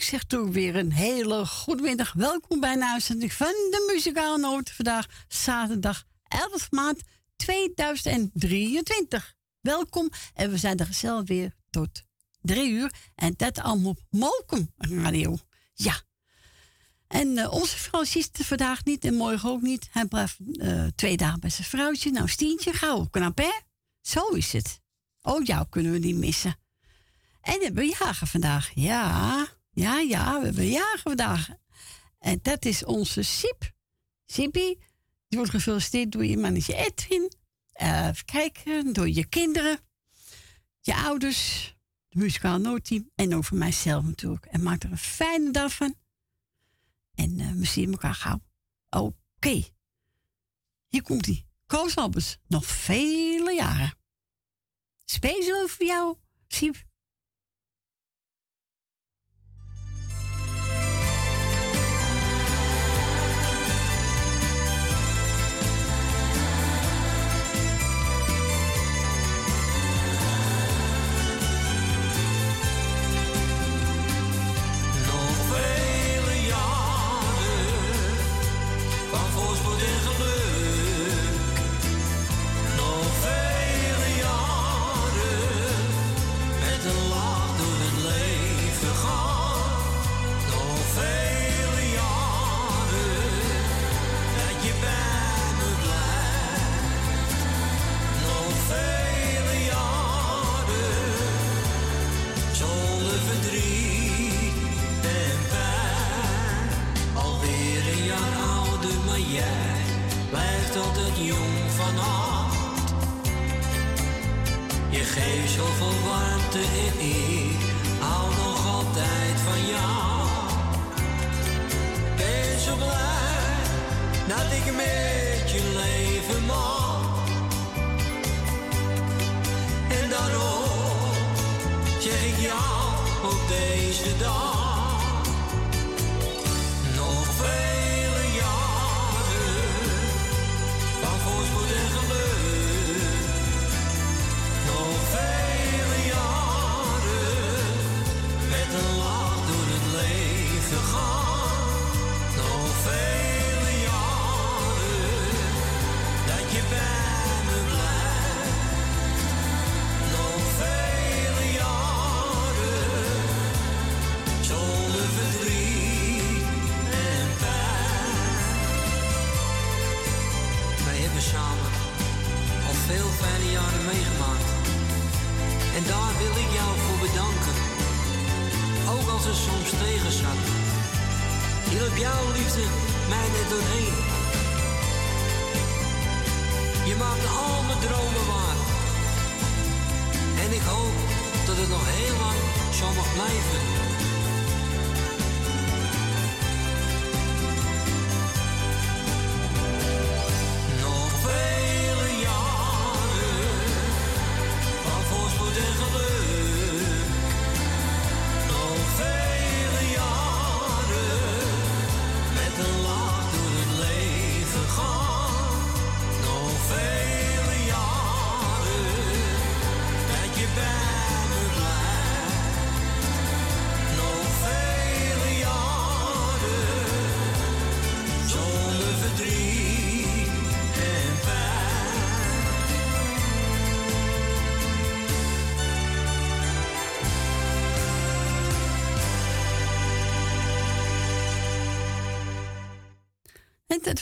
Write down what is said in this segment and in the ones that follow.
ik zeg toch weer een hele goede middag. Welkom bij een van de Muzikale Noot. Vandaag zaterdag 11 maart 2023. Welkom en we zijn er gezellig weer tot drie uur. En dat allemaal op Molkum Radio. Ja. En eh, onze vrouw ziet er vandaag niet en morgen ook niet. Hij blijft eh, twee dagen bij zijn vrouwtje. Nou, Stientje, gauw knap hè? Zo is het. Oh, jou kunnen we niet missen. En we hebben jagen vandaag. Ja, ja, ja, we hebben jagen vandaag. En dat is onze Siep. Siepie, die wordt gefeliciteerd door je mannetje Edwin. Eh, even kijken, door je kinderen, je ouders, de muzikaal noodteam en over mijzelf natuurlijk. En maak er een fijne dag van. En eh, we zien elkaar gauw. Oké. Hier komt hij. Koos Albers. Nog vele jaren. Speciaal voor jou, Siep.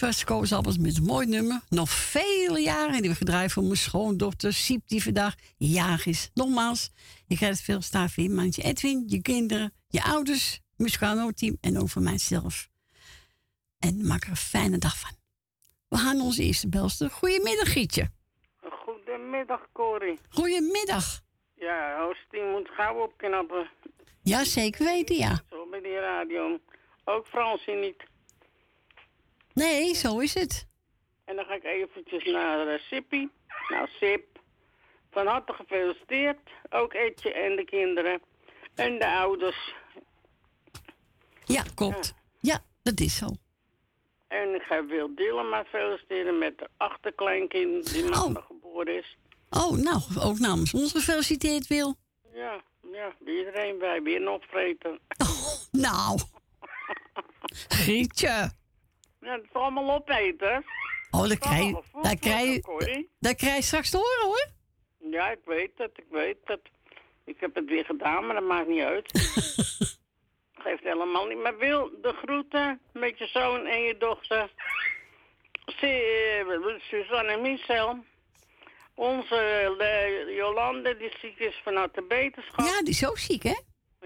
Was Koos Albers met een mooi nummer. Nog vele jaren. En die we gedraaid voor mijn schoondochter Siep, die vandaag jarig is. Nogmaals, je krijgt veel staan voor je mandje Edwin, je kinderen, je ouders, muzikaal team en over mijzelf. En maak er een fijne dag van. We gaan onze eerste belster. Goedemiddag, Gietje. Goedemiddag, Corrie. Goedemiddag. Ja, Oostien moet gauw opknappen. Ja, zeker weten, ja. Zo bij die radio. Ook Fransie niet. Nee, zo is het. En dan ga ik eventjes naar uh, Sippie. Nou, Sip. Van harte gefeliciteerd. Ook Etje en de kinderen. En de ouders. Ja, klopt. Ja, dat is zo. En ik ga Wil Dillema feliciteren met de achterkleinkind die maandag geboren is. Oh, nou, ook namens ons gefeliciteerd, Wil. Ja, ja, iedereen bij. Weer nog vreten. Nou. Grietje. Ja, het is allemaal opeten. Oh, dat krijg je dat krijg dat krijg je straks te horen, hoor. Ja, ik weet het, ik weet het. Ik heb het weer gedaan, maar dat maakt niet uit. Geeft helemaal niet. Maar wil de groeten met je zoon en je dochter. Eh, Suzanne en Michel. Onze eh, Jolande, die ziek is van harte beterschap. Ja, die is ook ziek, hè?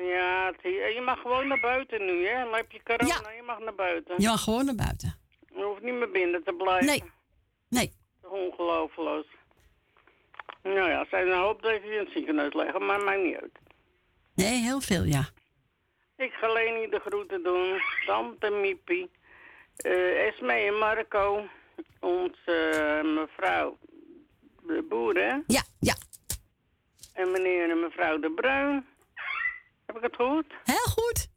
Ja, het- je mag gewoon naar buiten nu, hè? Dan heb je corona, je mag naar buiten. Je mag gewoon naar buiten. Je hoeft niet meer binnen te blijven. Nee. Nee. Ongelooflijk. Nou ja, zijn een hoop dat je in het ziekenhuis leggen, maar maakt niet uit. Nee, heel veel, ja. Ik ga Leni de groeten doen. Tante Miepie. eh Esme en Marco. Onze eh, mevrouw de Boer, hè? Ja, ja. En meneer en mevrouw de Bruin. Heb ik het goed? Heel goed.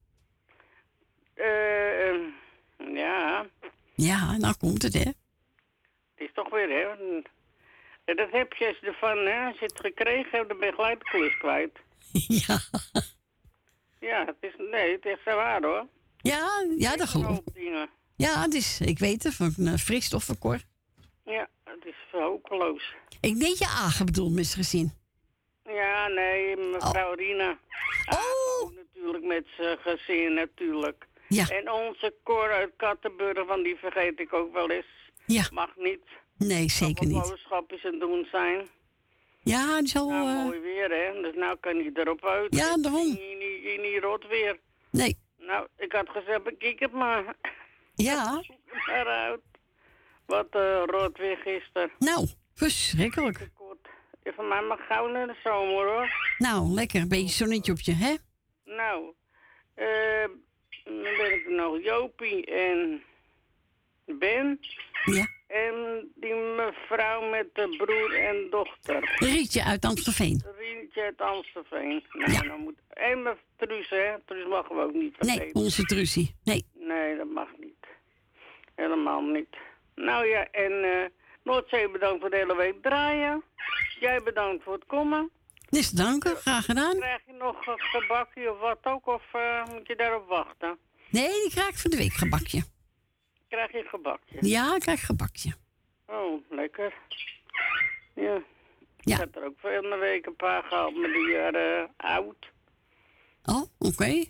Eh, eh, ja, Ja, nou komt het, hè? het is toch weer, hè? Eh, Dat heb je ervan, hè? Als je het gekregen hebt, dan ben je gelijk de kwijt. Ja. Ja, het is, nee, het is zo waar, hoor. Ja, ja, dat geloof ik. Ja, het is, ik weet het, van uh, frisstoffenkor. Ja, het is hopeloos. Ik denk je Agen bedoeld, mis gezien. Ja, nee, mevrouw Rina. Oh. Ook natuurlijk met zijn gezin, natuurlijk. Ja. En onze Cor uit Kattenburg, van die vergeet ik ook wel eens. Ja. Mag niet. Nee, zeker niet. boodschapjes aan doen zijn. Ja, die zal... Nou, eh, mooi weer, hè. Dus nou kan hij erop uit. Ja, daarom. Niet, niet, rot weer. Nee. Nou, ik had gezegd, bekijk het maar. Ja. Zoek het maar uit. Wat eh rot weer gisteren. Nou, verschrikkelijk. Van mij mag gauw naar de zomer, hoor. Nou, lekker. Een beetje zonnetje op je, hè? Nou, eh, dan ben ik er nog Jopie en Ben. Ja. En die mevrouw met de broer en dochter. Rietje uit Amstelveen. Rientje uit Amstelveen. Nou, dan moet... En mijn Truus, hè. Truus mag we ook niet vergeten. Nee, onze Trusie. Nee. Nee, dat mag niet. Helemaal niet. Nou ja, en eh Noordzee bedankt voor de hele week draaien. Jij bedankt voor het komen. Niks te danken, graag gedaan. Krijg je nog een gebakje of wat ook, of eh, moet je daarop wachten? Nee, die krijg ik van de week gebakje. Krijg je gebakje? Ja, ik krijg gebakje. Oh, lekker. Ja. Ja. Ik heb er ook veel een week een paar gehad, maar die waren oud. Oh, oké.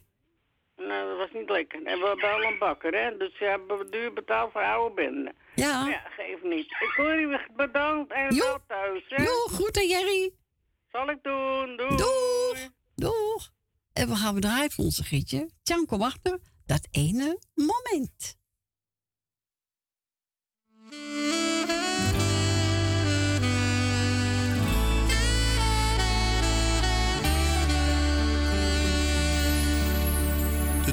Nou, dat was niet lekker. En we hebben al een bakker, hè. Dus ze hebben duur betaald voor oude benden. Ja. Maar ja, geef niet. Ik hoor je bedankt en wel thuis, hè. Jo, goed aan Jerry. Zal ik doen. Doei. Doeg. Doeg. En we gaan draaien voor onze gietje. Tjanko Wachter, dat ene moment.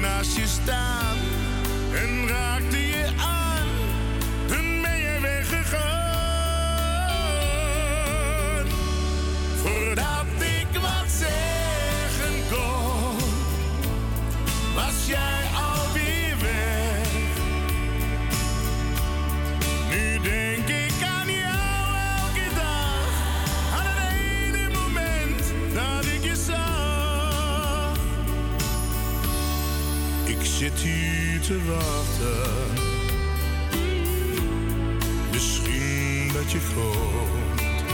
Naast je staan en raakte je aan. Toen ben je weggegaan. Voordat zit hier te wachten. Misschien dat je komt.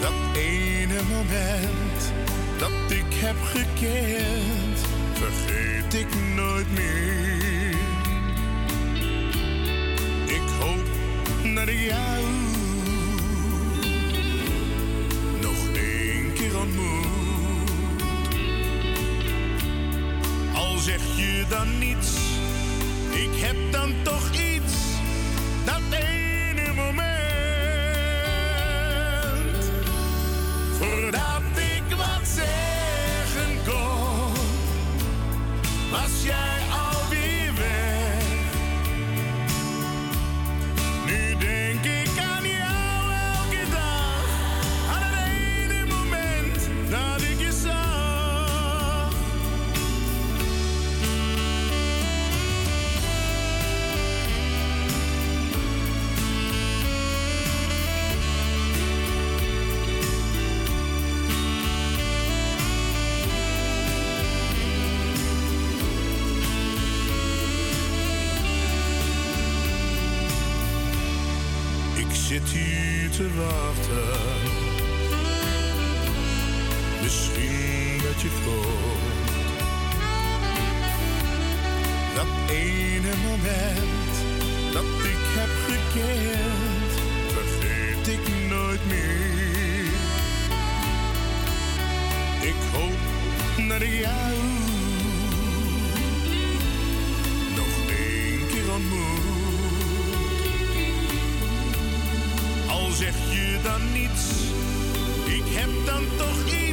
Dat ene moment dat ik heb gekend, vergeet ik nooit meer. Ik hoop dat je. jou dan niets, ik heb dan toch iets, te wachten. Misschien dat je komt. Dat ene moment dat ik heb gekend, vergeet ik nooit meer. Ik hoop dat ik jou dan niets, ik heb dan toch iets,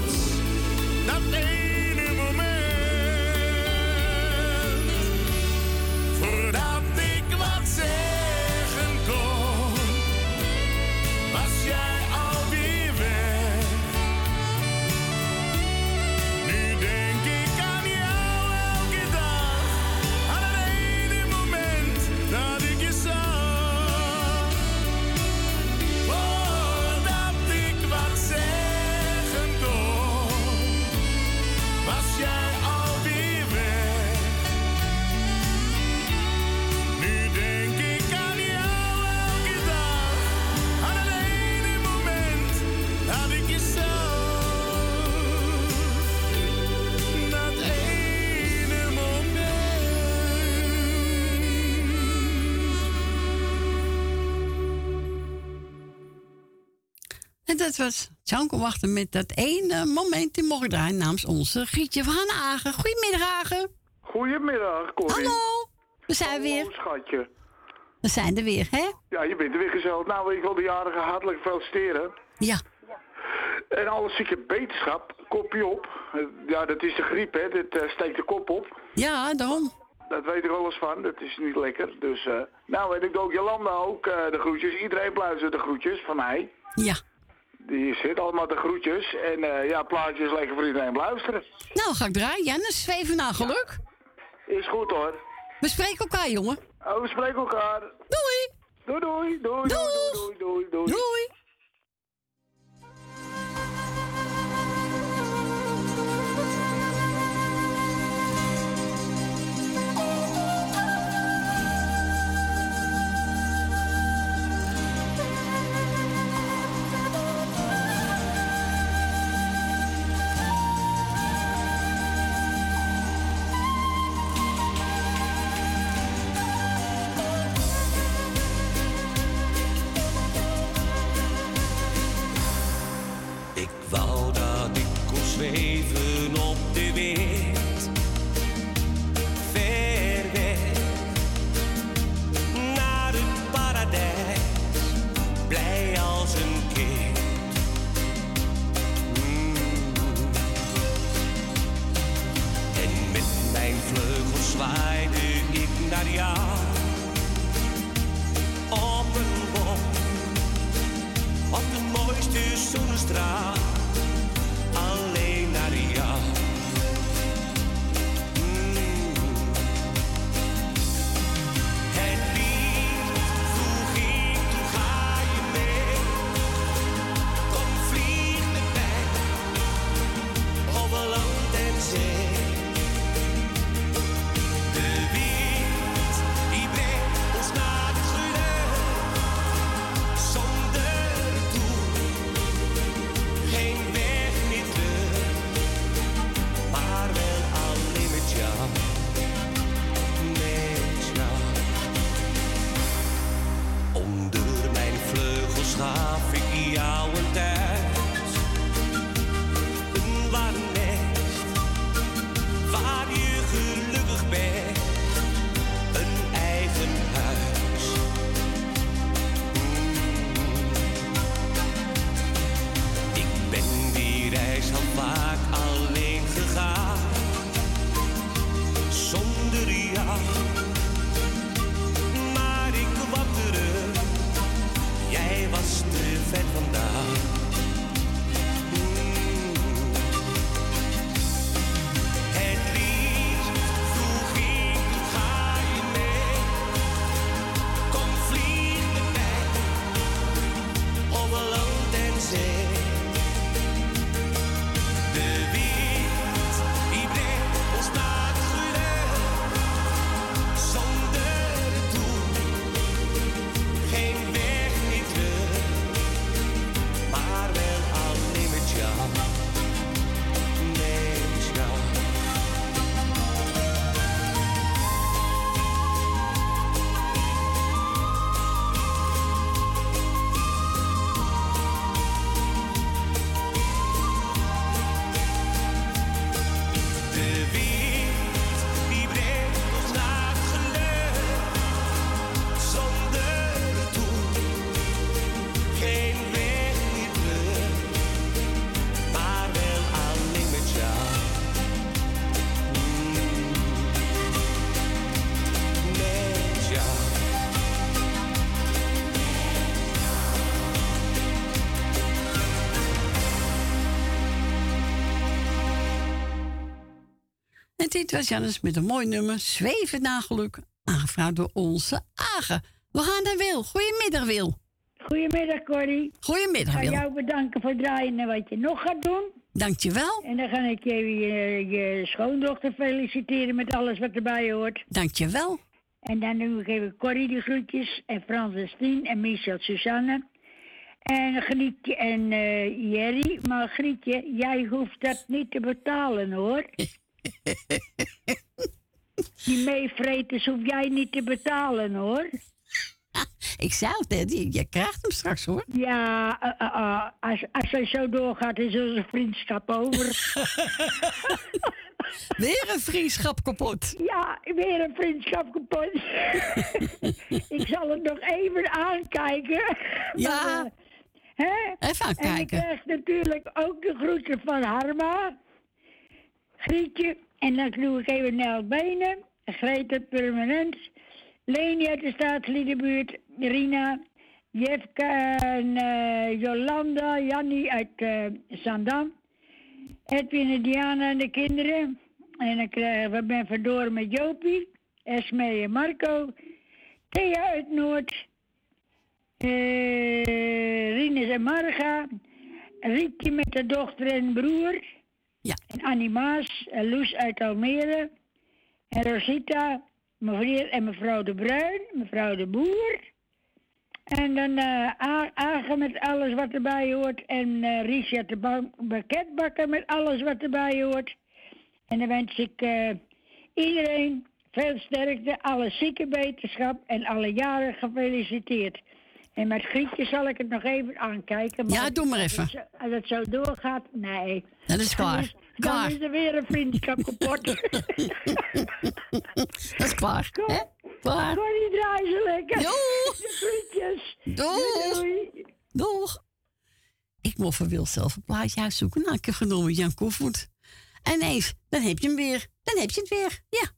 dat was Janko wachten met dat ene moment die mocht draaien namens onze Gietje van Hagen. Goedemiddag, Hagen. Goedemiddag, Corrie. Hallo. We zijn Hallo, weer. schatje. We zijn er weer, hè? Ja, je bent er weer gezellig. Nou, ik wil de jarigen hartelijk feliciteren. Ja. En alle zieke beterschap, kopje op. Ja, dat is de griep, hè. Dit eh, steekt de kop op. Ja, daarom. Dat weet ik alles van. Dat is niet lekker. Dus, eh, nou, en ik doe ook Jolanda ook eh, de groetjes. Iedereen pluizen de groetjes van mij. Ja. Die zit allemaal de groetjes. En eh, ja, plaatjes lekker voor iedereen luisteren. Nou, ga ik draaien. Jannes, zweven naar geluk. Is goed hoor. We spreken elkaar, jongen. Oh, we spreken elkaar. Doei. Doei, doei, doei, doei, doei, doei, doei. Doei. Dit was Jannes met een mooi nummer, Zweven na geluk, aangevraagd door onze Agen. We gaan naar Wil. Goedemiddag, Wil. Goedemiddag, Corrie. Goedemiddag, Ik ga Wil. jou bedanken voor het draaien en wat je nog gaat doen. Dankjewel. En dan ga ik je, je, je schoondochter feliciteren met alles wat erbij hoort. Dankjewel. En dan doe ik even Corrie de groetjes. En Frans en Stien en Michel Suzanne. En Grietje en eh, Jerry. Maar Grietje, jij hoeft dat niet te betalen hoor. Die meevreters hoef jij niet te betalen hoor. Ik zei je krijgt hem straks hoor. Ja, eh, eh, eh, als, als hij zo doorgaat is onze vriendschap over. Weer een vriendschap kapot. Ja, weer een vriendschap kapot. ik zal het nog even aankijken. Ja. Maar, hè? Even En ik aankijken. krijg natuurlijk ook de groeten van Harma. Grietje. En dan doe ik even Nel Benen. Greta Permanent. Leni uit de staatsliedenbuurt. Rina. Jefka en eh, Jolanda. Jannie uit eh, Zandam. Edwin en Diana en de kinderen. En dan krijgen we Ben Verdoor met Jopie. Esme en Marco. Thea uit Noord. eh Rinus en Marga. Rietje met de dochter en broer. Ja. En Annie Maas. En Loes uit Almere. En Rosita. Mevrouw en mevrouw de Bruin. Mevrouw de Boer. En dan eh A- Agen met alles wat erbij hoort. En eh Richard de ba- Baketbakker met alles wat erbij hoort. En dan wens ik eh, iedereen veel sterkte, alle zieke beterschap en alle jaren gefeliciteerd. En met Grietje zal ik het nog even aankijken. Ja, doe maar als even. het zo- Als het zo doorgaat, nee. Dat is klaar. Dan is, dan Klaar. is er weer een vriendschap kapot. Dat is klaar. Hè? Klaar. Corrie, draai ze lekker. Doei. De groetjes. Doeg. Doei. Doeg. Ik mocht voor Wil zelf een plaatje uitzoeken. Nou, ik heb genomen Jan Kofvoet. En Eve, dan heb je hem weer. Dan heb je het weer. Ja.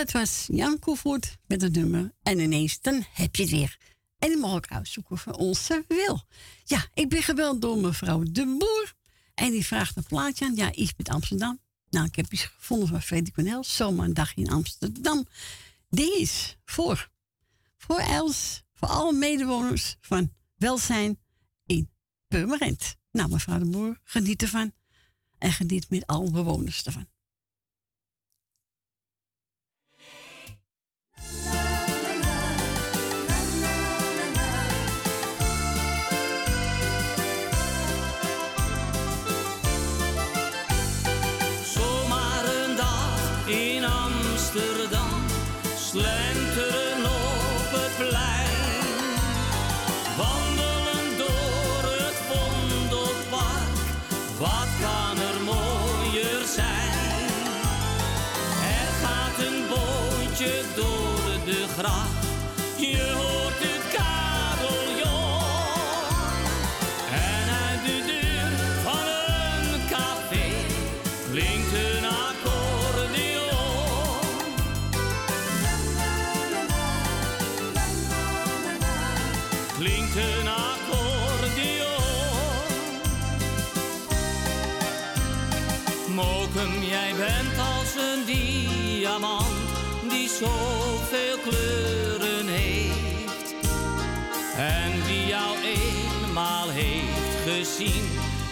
Dat was Jan Koevoort met het nummer. En ineens, dan heb je het weer. En die mag ik uitzoeken voor onze wil. Ja, ik ben gebeld door mevrouw De Boer. En die vraagt een plaatje aan. Ja, iets met Amsterdam. Nou, ik heb iets gevonden van Freddy Cornel. Zomaar een dag in Amsterdam. Die is voor, voor Els, voor alle medewoners van welzijn in Purmerend. Nou, mevrouw De Boer, geniet ervan. En geniet met alle bewoners ervan.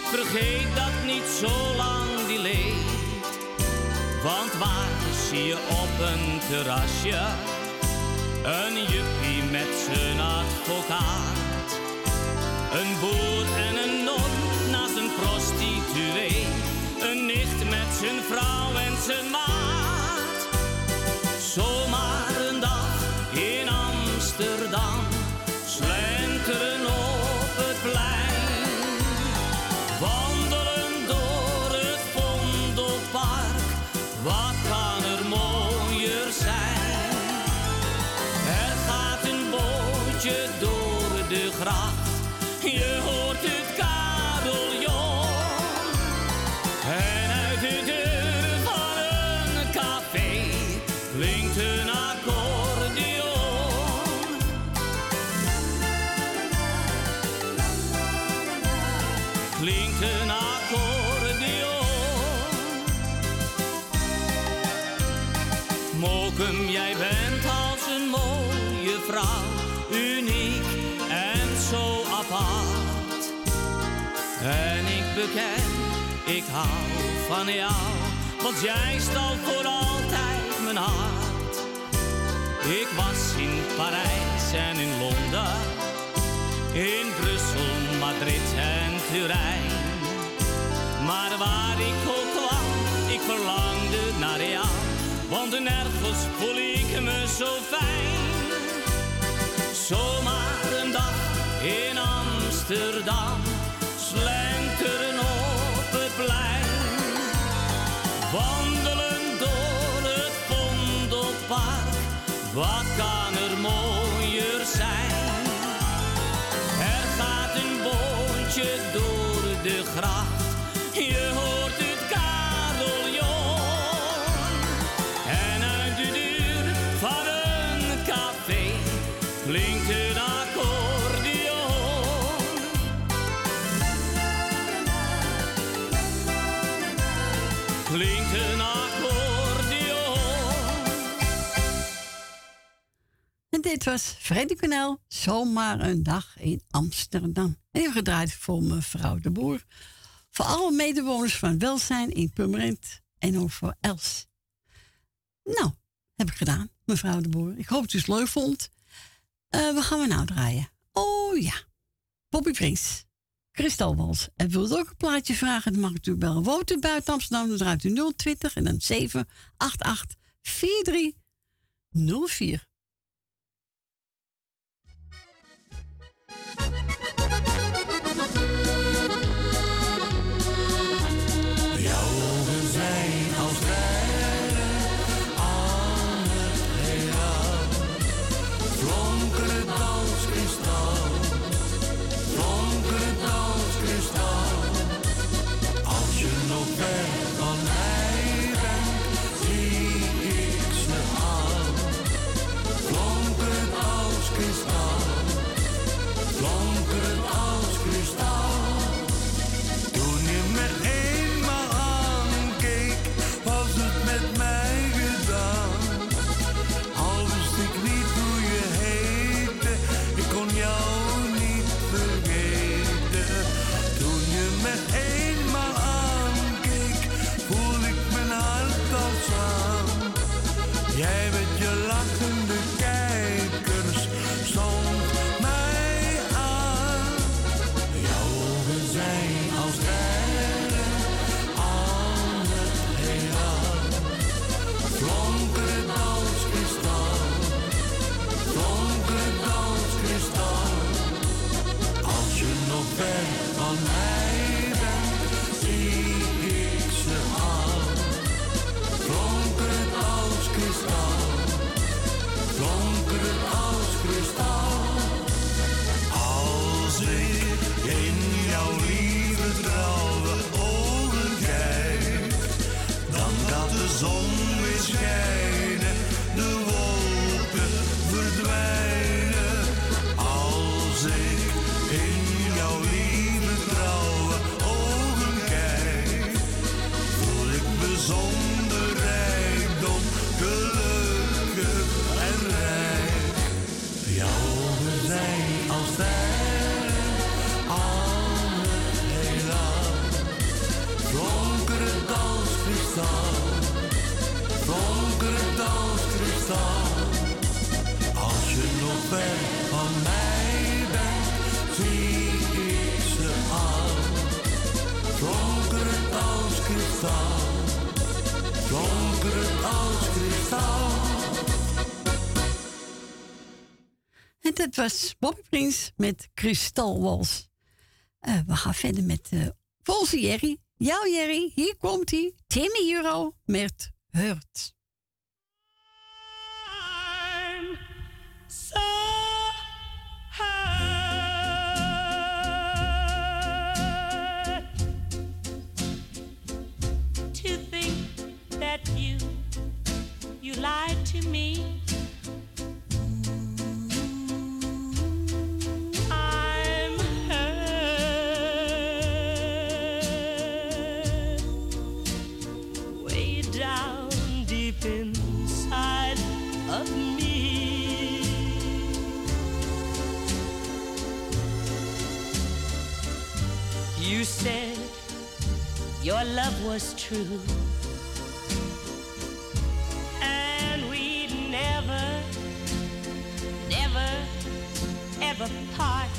Vergeet dat niet zolang die leeft. Want waar zie je op een terrasje een juppie met zijn advocaat? Een boer en een non naast een prostituee, een nicht met zijn vrouw en zijn maat. Ik hou van jou, want jij stal voor altijd mijn hart. Ik was in Parijs en in Londen, in Brussel, Madrid en Turijn. Maar waar ik ook kwam, ik verlangde naar jou, want nergens voel ik me zo fijn. Zomaar een dag in Amsterdam, Wandelen door het Vondelpark, wat dit was Freddy Cornel, zomaar een dag in Amsterdam. En die gedraaid voor mevrouw de Boer. Voor alle medewoners van welzijn in Purmerend en ook voor Els. Nou, heb ik gedaan, mevrouw de Boer. Ik hoop dat u het leuk vond. Eh wat gaan we nou draaien? Oh ja, Bobby Prins. Kristalwals. En wilt u ook een plaatje vragen? Dan mag u natuurlijk bellen. Woont u buiten Amsterdam? Dan draait u 020 en dan 788 4304. Jouw als als kristal. Als je nog ver van mij bent, zie ik ze al. Flonkerend als kristal, flonkerend als kristal. En dat was Prins met Kristalwals. Eh, we gaan verder met eh volgens Jerry. Ja, Jerry, hier komt hij. Timmy Euro met Hurt. Lied to me. I'm hurt way down deep inside of me. You said your love was true. apart.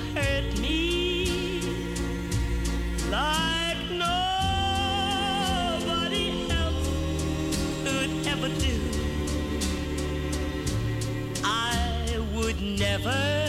never,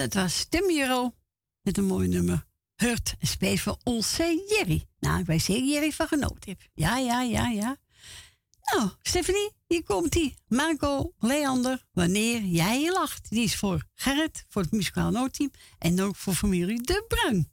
dat was Tim Euro met een mooi nummer. Hurt, een spees van onze Jerry. Nou, wij zeker Jerry van genoten heb. Ja, ja, ja, ja. Nou, Stephanie, hier komt ie. Marco Leander, wanneer jij lacht. Die is voor Gerrit, voor het muzikaal noodteam. En ook voor familie De Bruin.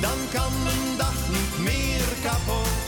Dan kan mijn dag niet meer kapot.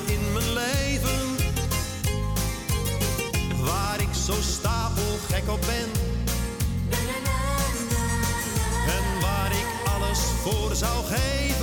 Waar ik zo stapelgek op ben. En waar ik alles voor zou geven.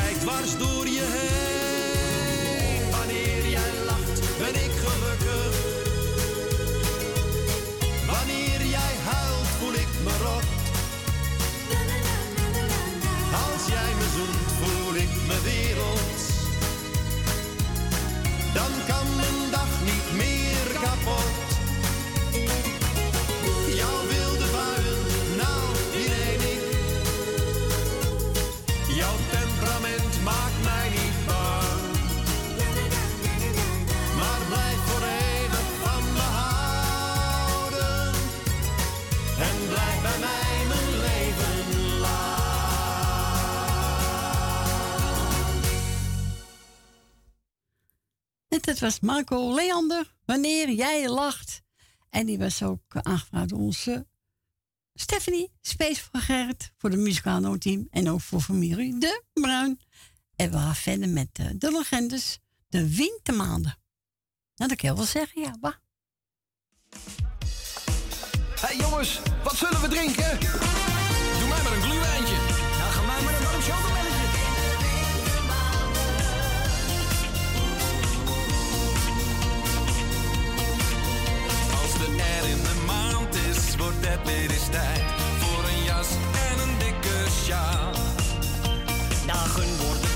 Kijk dwars door je heen. Wanneer jij lacht, ben ik gelukkig. Wanneer jij huilt, voel ik me rot. Als jij me zoent, voel ik me wereld. Dan kan mijn dag niet Dat was Marco Leander, wanneer jij lacht. En die was ook aangevraagd door onze Stephanie, Space voor Gerrit, voor de muzikale team en ook voor familie De Bruin. En we gaan verder met eh, de legendes, de wintermaanden. Nou, dat kan je wel zeggen, ja, hey jongens, wat zullen we drinken? Doe mij maar een gluwijntje. Als de R in de maand is, wordt het weer eens tijd voor een jas en een dikke sjaal. Dagen worden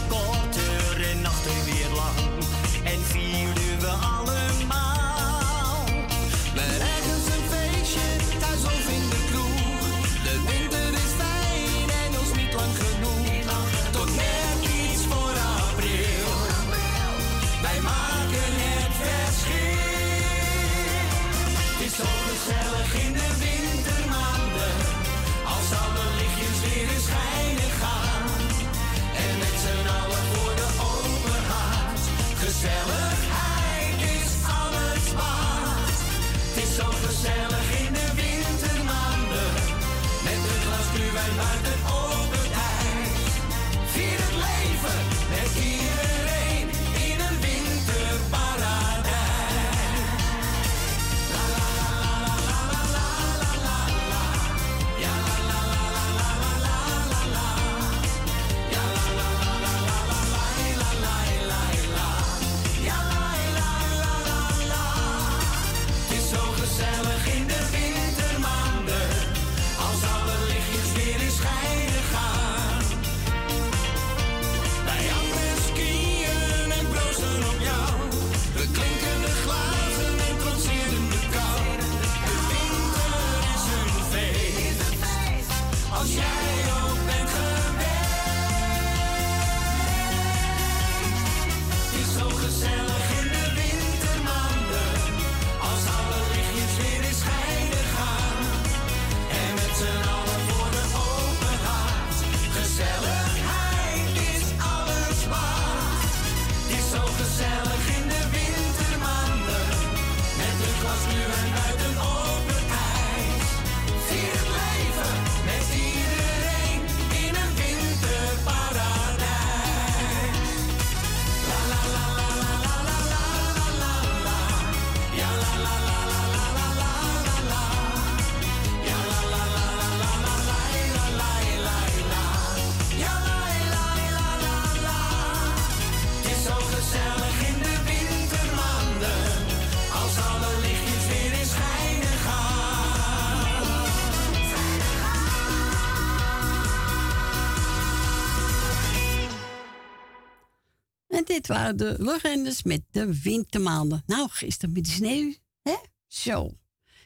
dit waren de legendes met de wintermaanden. Nou, gisteren met de sneeuw, hè? Zo.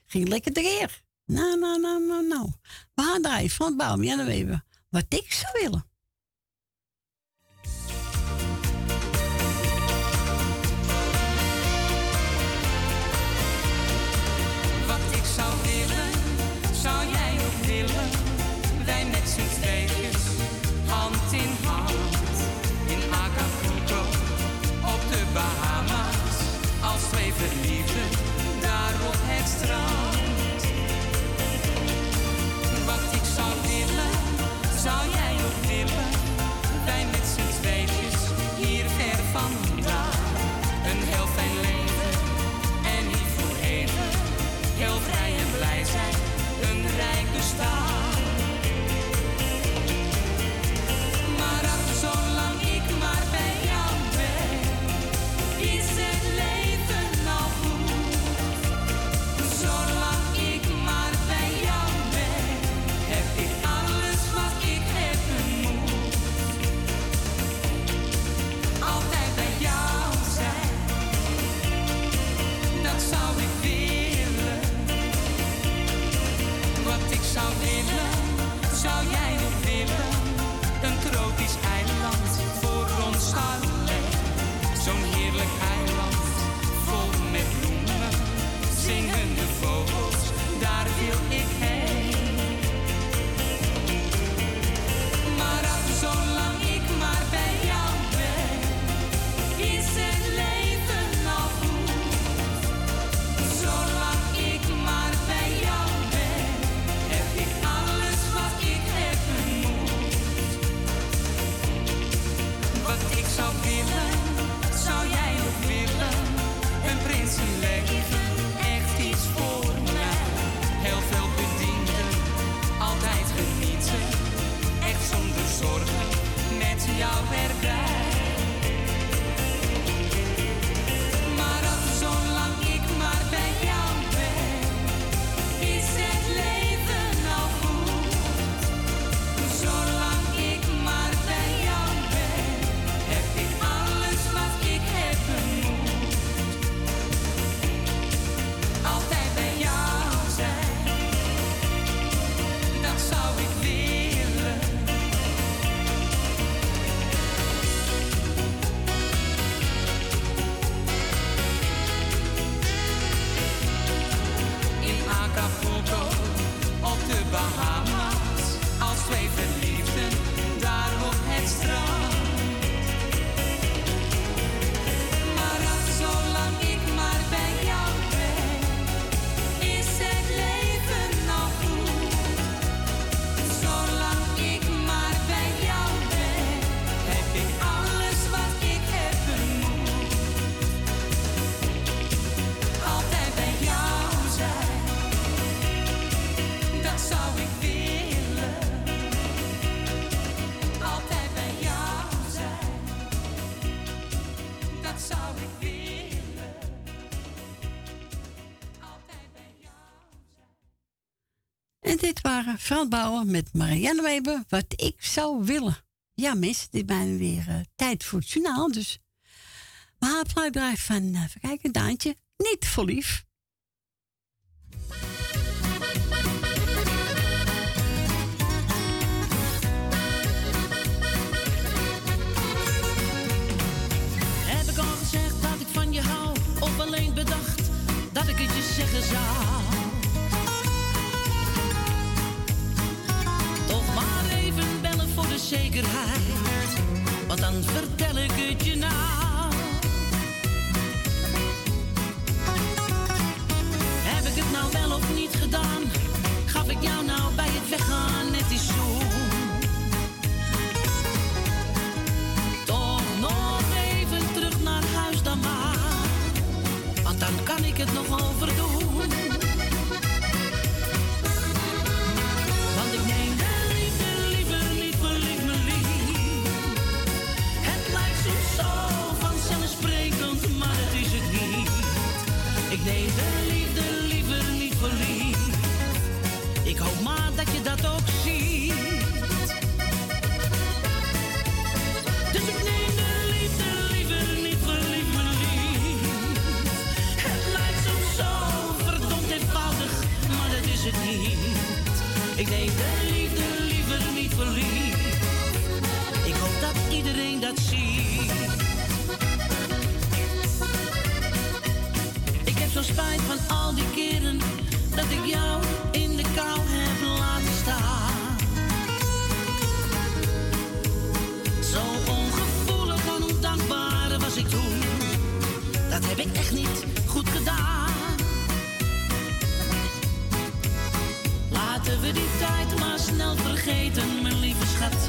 Ging lekker erheer. Nou, nou, nou, nou, nou. We gaan van het bouwen, ja, dan. Wat ik zou willen. horen met Marianne Weber, wat ik zou willen. Ja, mis, dit is weer eh, tijd voor het journaal, dus. Maar haar blijft van, uh, even kijken, Daantje, niet voor lief. Heb ik al gezegd dat ik van je hou, of alleen bedacht dat ik het je zeggen zou? zekerheid, want dan vertel ik het je nou. Heb ik het nou wel of niet gedaan? Gaf ik jou nou bij het weggaan net die zoen? Toch nog even terug naar huis dan maar, want dan kan ik het nog overdoen. dat ook ziet. Dus ik neem de liefde liever niet voor lief, mijn lief. Het lijkt soms zo verdomd eenvoudig, maar dat is het niet. Ik neem de liefde liever niet voor lief. Ik hoop dat iedereen dat ziet. Ik heb zo spijt van al die keren dat ik jou in de kou heb Laten we die tijd maar snel vergeten, mijn lieve schat.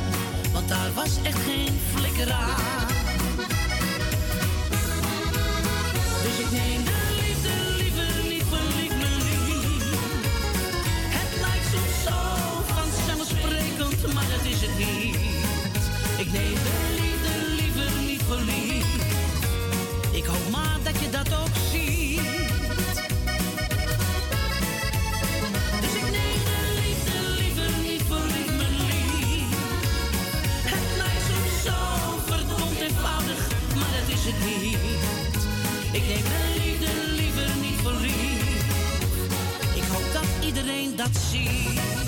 Want daar was echt geen flikker aan. Dus ik neem de liefde liever niet mijn lief. Het lijkt soms zo vanzelfsprekend, maar dat is het niet. Ik neem de liefde liever niet verliefd. Ik hoop maar dat je dat ook Ik neem de liefde liever niet verliefd. Ik hoop dat iedereen dat ziet.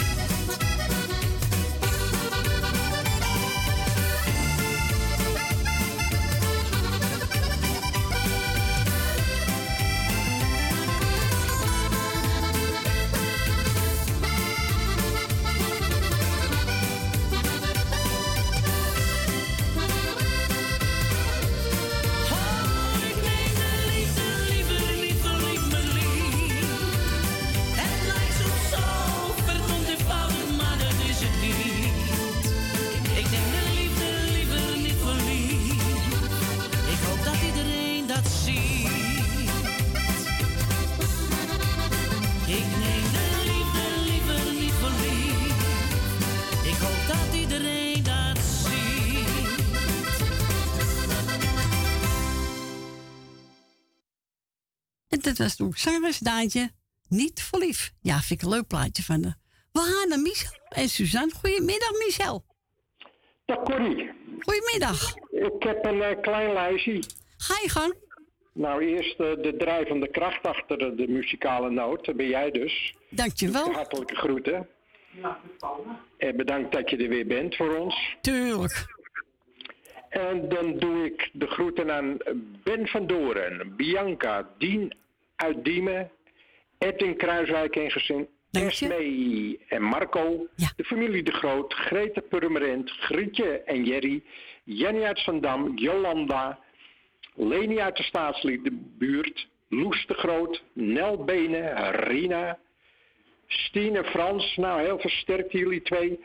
Daantje. Niet voor lief. Ja, vind ik een leuk plaatje van de. We gaan naar Michel en Suzanne. Goedemiddag, Michel. Dag Corrie. Goedemiddag. Ik heb een eh, klein lijstje. Ga je gang. Nou, eerst eh, de drijvende kracht achter de, de muzikale noot. Dat ben jij dus. Dankjewel. Hartelijke groeten. En bedankt dat je er weer bent voor ons. Tuurlijk. En dan doe ik de groeten aan Ben van Doren, Bianca, Dien uit Diemen, Edwin Kruiswijk en gezin, Esmee en Marco, de familie De Groot, Greta Purmerend, Grietje en Jerry, Jenny uit Zandam, Jolanda, Leni uit de staatsliedenbuurt, Loes de Groot, Nel Benen, Rina, Stine Frans, nou heel versterkt jullie twee,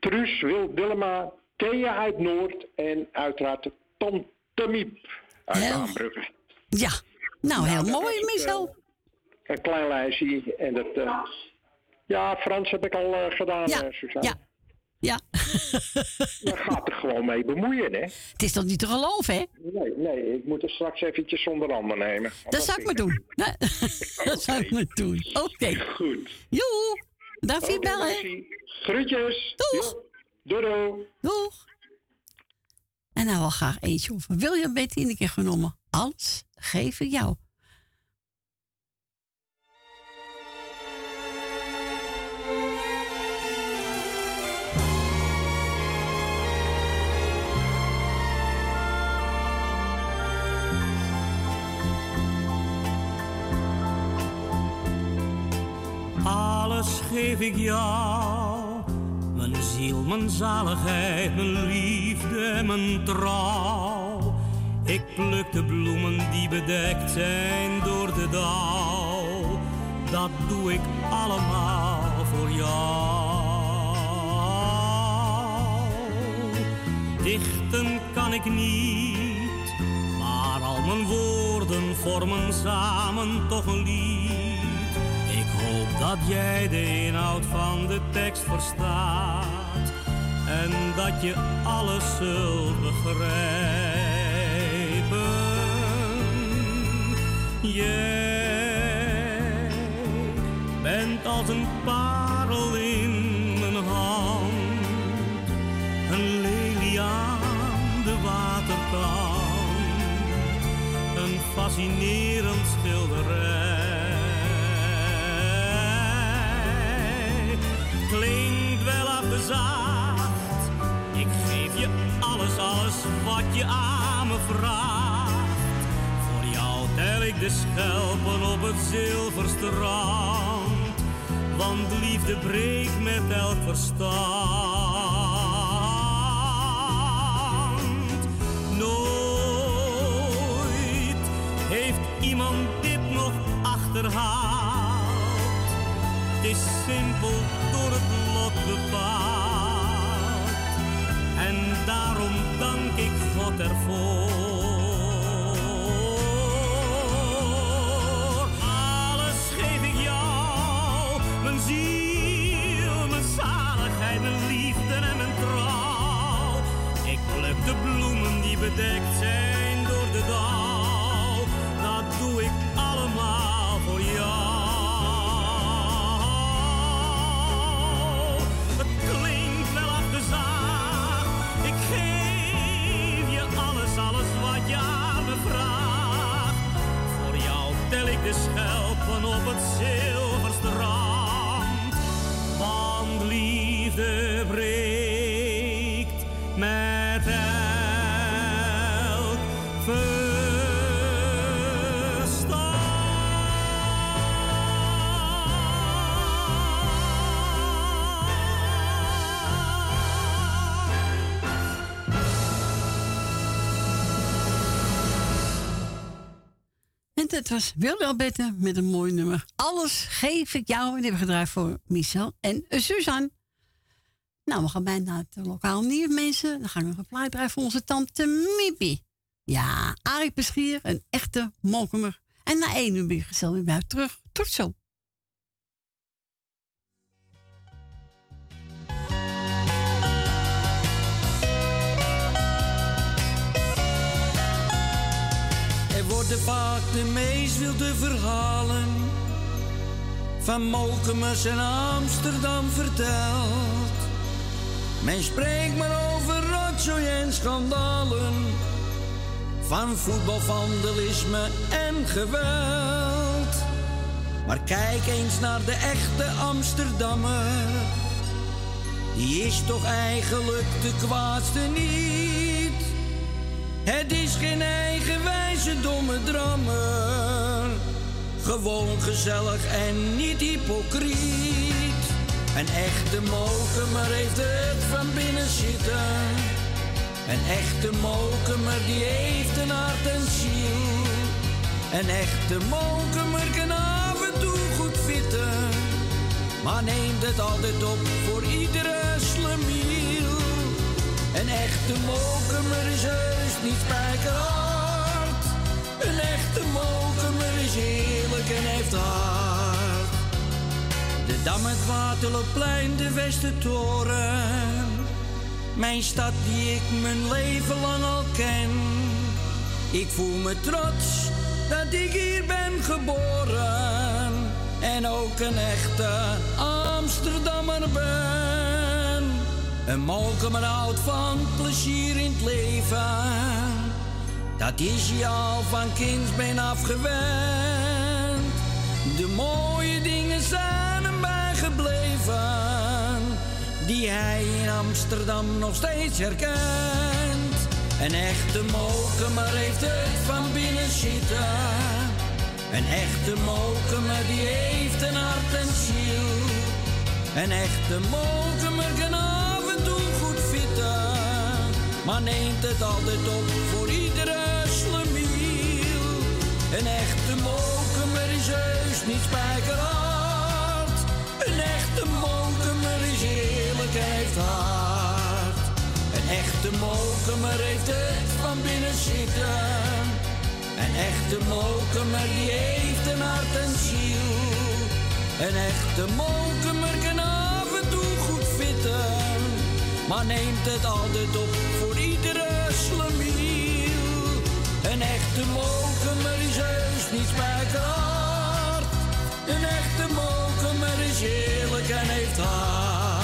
Truus, Wil, Willema, Thea uit Noord en uiteraard Tom Temiep uit Aanbrugge. Ja. Nou, heel dat mooi, het, Michel. Een klein lijstje en dat... eh, ja, Frans heb ik al eh, gedaan, Ja, eh, Suzanne. ja. Ja. Je gaat er gewoon mee bemoeien, hè? Het is toch niet te geloven, hè? Nee, nee, ik moet er straks eventjes zonder handen nemen. Dat zou ik maar doen. Nee, Dat zou ik maar doen. Oké. Goed. Joe. Dag Oké, Bel, hè? Messi. Groetjes. Doeg. Doei, doei. Doeg. En nou wel graag eentje over William Betty in de keer genomen. Alles geef ik jou. Alles geef ik jou, mijn ziel, mijn zaligheid, mijn liefde, mijn trouw. Ik pluk de bloemen die bedekt zijn door de dauw. Dat doe ik allemaal voor jou. Dichten kan ik niet, maar al mijn woorden vormen samen toch een lied. Ik hoop dat jij de inhoud van de tekst verstaat en dat je alles zult begrijpen. Jij bent als een parel in mijn hand, een lelie de waterkant, een fascinerend schilderij. Klinkt wel afgezaagd, ik geef je alles, alles wat je aan me vraagt. Tel ik de schelpen op het zilverstrand. Want liefde breekt met elk verstand. Nooit heeft iemand dit nog achterhaald. Het is simpel door het lot bepaald. En daarom dank ik God ervoor. Bedekt zijn door de dauw. Dat was Wilde met een mooi nummer. Alles geef ik jou. En die hebben gedraaid voor Michel en Suzanne. Nou, we gaan bijna naar het lokaal nieuws, mensen. Dan gaan we nog een plaat draaien voor onze tante Mipi. Ja, Arie Peschier, een echte molkemer. En na één uur ben je gezellig weer terug. Tot zo. Er worden vaak de meest wilde verhalen van Molkemers en Amsterdam verteld. Men spreekt maar over rotzooi en schandalen, van voetbalvandalisme en geweld. Maar kijk eens naar de echte Amsterdammer, die is toch eigenlijk de kwaadste niet. Het is geen eigenwijze domme drammer. Gewoon gezellig en niet hypocriet. Een echte mokemer heeft het van binnen zitten. Een echte mokemer die heeft een hart en ziel. Een echte mokemer kan af en toe goed fitten. Maar neemt het altijd op voor iedere slemiel. Een echte mokemer is heus niet spijkerhard. Een echte mokemer is eerlijk en heeft hart. De Dam, het Waterloopplein, de Westertoren. Mijn stad die ik mijn leven lang al ken. Ik voel me trots dat ik hier ben geboren. En ook een echte Amsterdammer ben. Een molkemer houdt van plezier in het leven. Dat is je al van kindsbeen afgewend. De mooie dingen zijn hem bijgebleven. Die hij in Amsterdam nog steeds herkent. Een echte molkemer heeft het van binnen zitten. Een echte molkemer die heeft een hart en ziel. Een echte molkemer kan Maar neemt het altijd op voor iedere slemiel. Een echte molkemer is heus niet spijkerhard. Een echte molkemer is eerlijk heeft hart. Een echte molkemer heeft het van binnen zitten. Een echte molkemer die heeft een hart en ziel. Een echte molkemer kan af en toe goed fitten. Maar neemt het altijd op voor Een echte molkemer is heus niet spijkerhard. Een echte molkemer is eerlijk en heeft hart.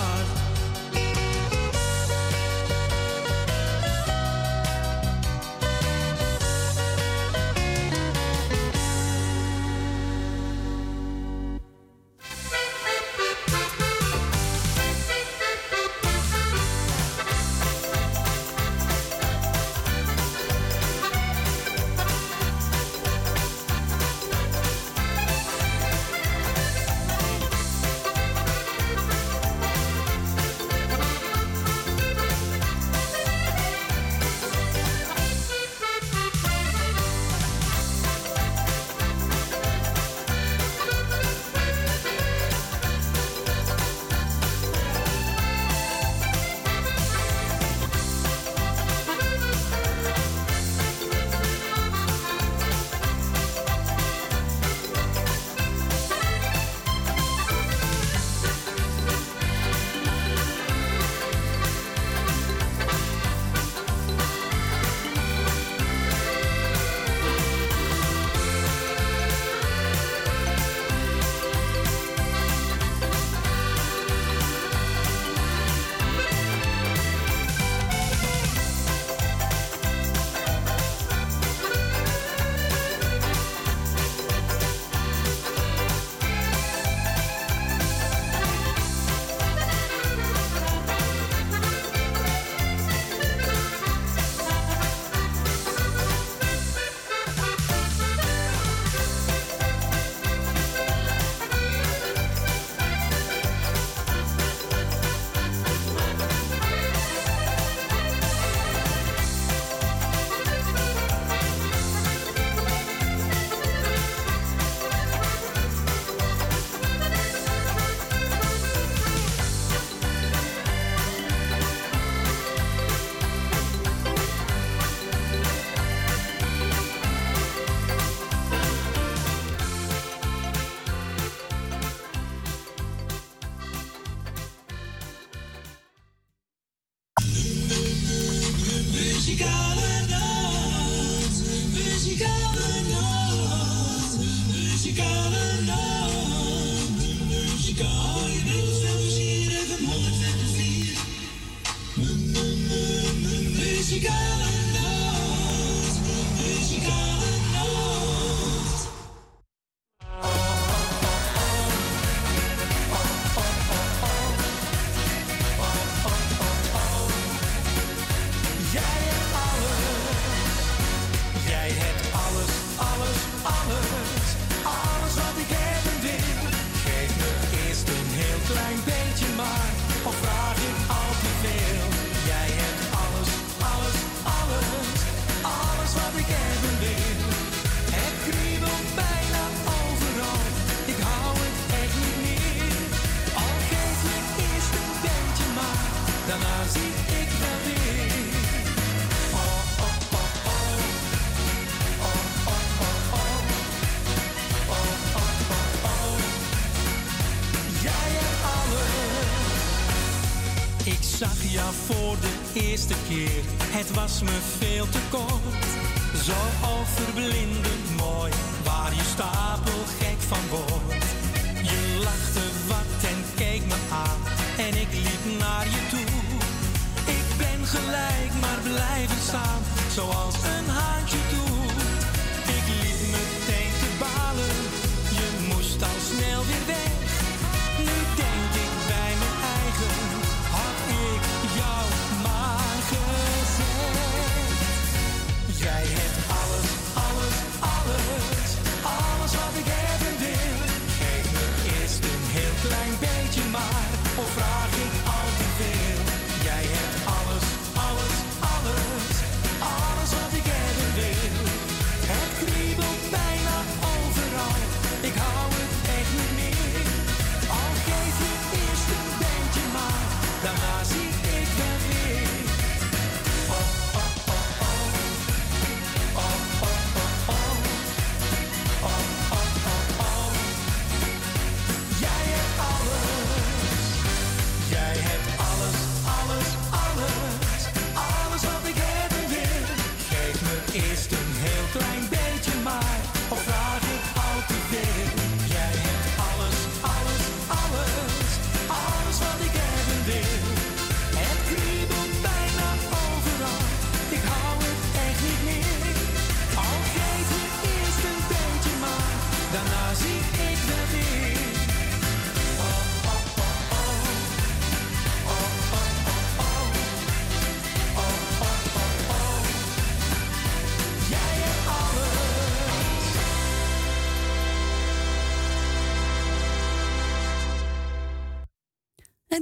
me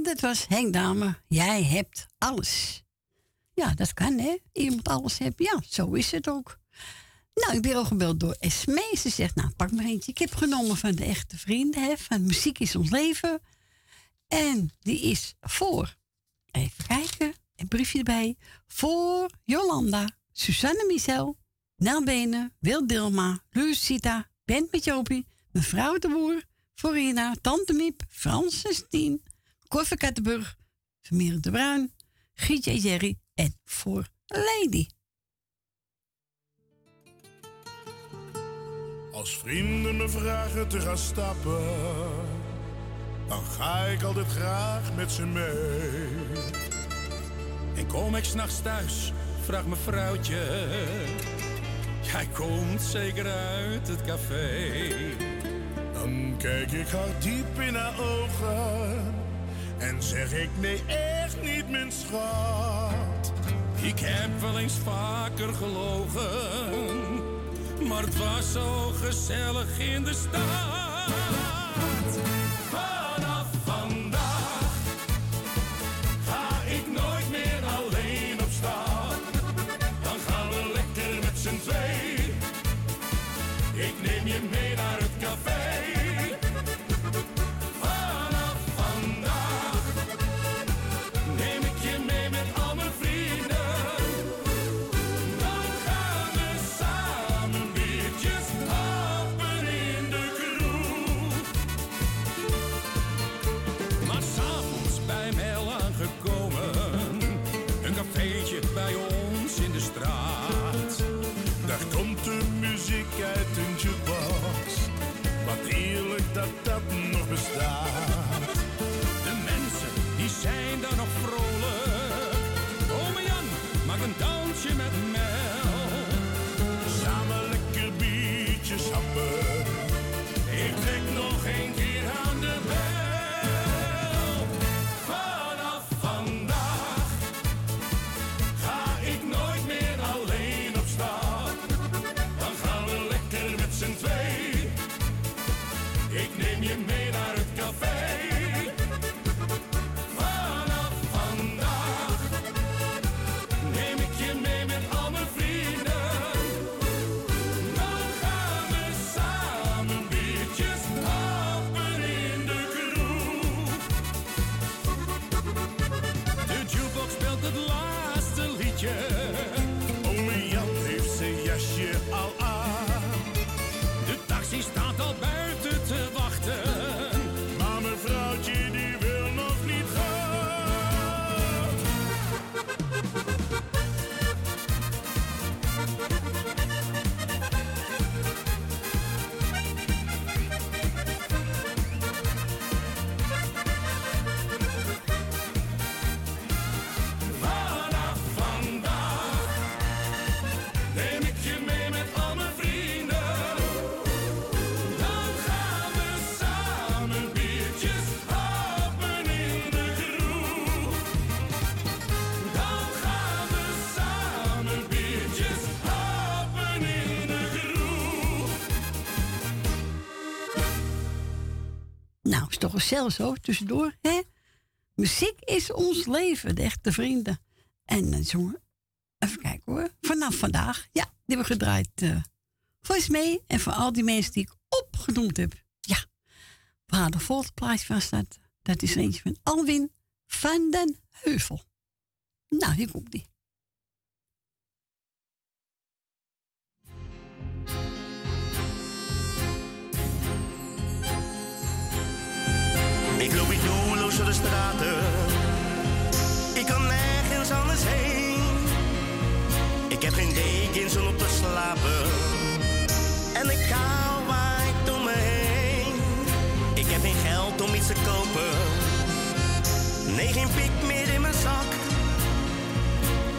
Het was Henk Dame. Jij hebt alles. Ja, dat kan, hè? Iemand alles hebben. Ja, zo is het ook. Nou, ik ben al gebeld door Esme. Ze zegt, nou, pak maar eentje. Ik heb genomen van de echte vrienden. Van Muziek is ons leven. En die is voor, even kijken, een briefje erbij. Voor Jolanda, Susanne Michel, Nelbenen, Wil Dilma, Lucita, Bent met Jopie, mevrouw de Boer, Forina, Tante Miep, Frans Tien. Koffer Kattenburg, Mirren de Bruin, Gietje Jerry en voor Lady. Als vrienden me vragen te gaan stappen, dan ga ik altijd graag met ze mee. En kom ik s'nachts thuis, vraagt mijn vrouwtje, jij komt zeker uit het café. Dan kijk ik haar diep in haar ogen en zeg ik nee, echt niet, mijn schat. Ik heb wel eens vaker gelogen, maar het was zo gezellig in de stad. zelfs zo tussendoor. Hè? Muziek is ons leven, de echte vrienden. En eh, jongen even kijken hoor, vanaf vandaag. Ja, die hebben we gedraaid uh, voor eens mee en voor al die mensen die ik opgenoemd heb. Ja, waar de volgende was dat. Dat is eentje van Alwin van den Heuvel. Nou, hier komt die. straten. Ik kan nergens anders heen. Ik heb geen dekens om op te slapen. En ik kou ik om me heen. Ik heb geen geld om iets te kopen. Nee, geen piek meer in mijn zak.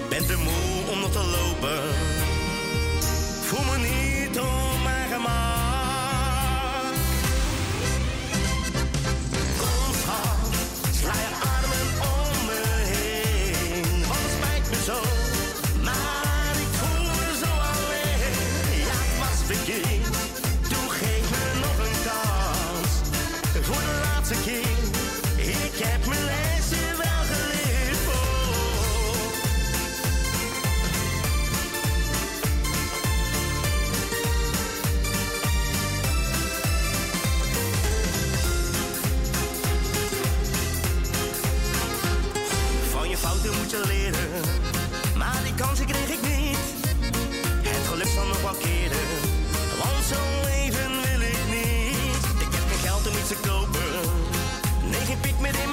Ben te moe om nog te lopen. Voel me niet to go, girl. Naked pick me, they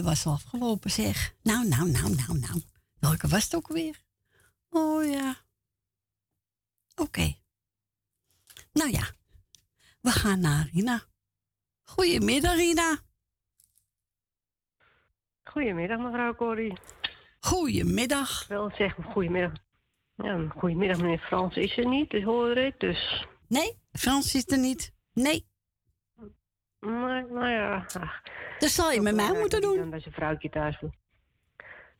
hij was al afgelopen, zeg. Nou, nou, nou, nou, nou. Welke was het ook weer? Oh ja. Oké. Nou ja, we gaan naar Rina. Goedemiddag, Rina. Goedemiddag, mevrouw Corrie. Goedemiddag. Wel zeg, goedemiddag. Ja, goedemiddag, meneer Frans is er niet, dus hoor ik, dus... Nee, Frans is er niet. Nee. Maar, nou ja... Dat zal je met mij moeten doen. Dan bij zijn vrouwtje thuis.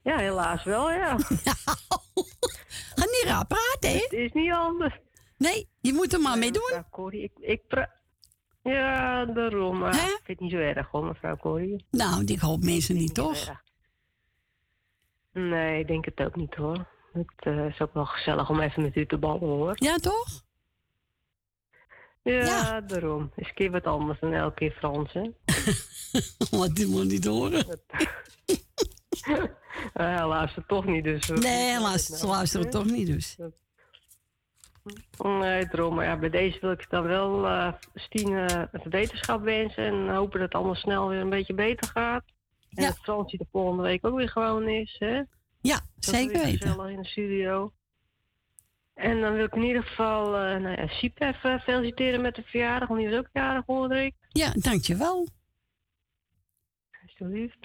Ja, helaas wel, ja. Ga niet raar praten, hè? Het is niet anders. Nee, je moet er maar mee doen. Mevrouw Corrie, ik, ik pra- Ja, daarom. Maar ik vind het niet zo erg hoor, mevrouw Corrie. Nou, ik hoop mensen niet, toch? Nee, ik denk het ook niet hoor. Het eh, is ook wel gezellig om even met u te babbelen hoor. Ja, toch? Ja, daarom. Is een keer wat anders dan elke keer Frans, hè? Wat die moet niet horen. Eh, hij luistert toch niet, dus... Nee, het nou? luisteren toch niet dus. Nee, daarom. Maar ja, bij deze wil ik dan wel Stine het wetenschap wensen. En hopen dat het allemaal snel weer een beetje beter gaat. En dat Fransje de volgende week ook weer gewoon is, hè? Ja, Dat zeker weten. in de studio. En dan wil ik in ieder geval eh nou ja, Siep even feliciteren met de verjaardag. Want die was ook jarig, hoorde ik. Ja, dankjewel. Alsjeblieft.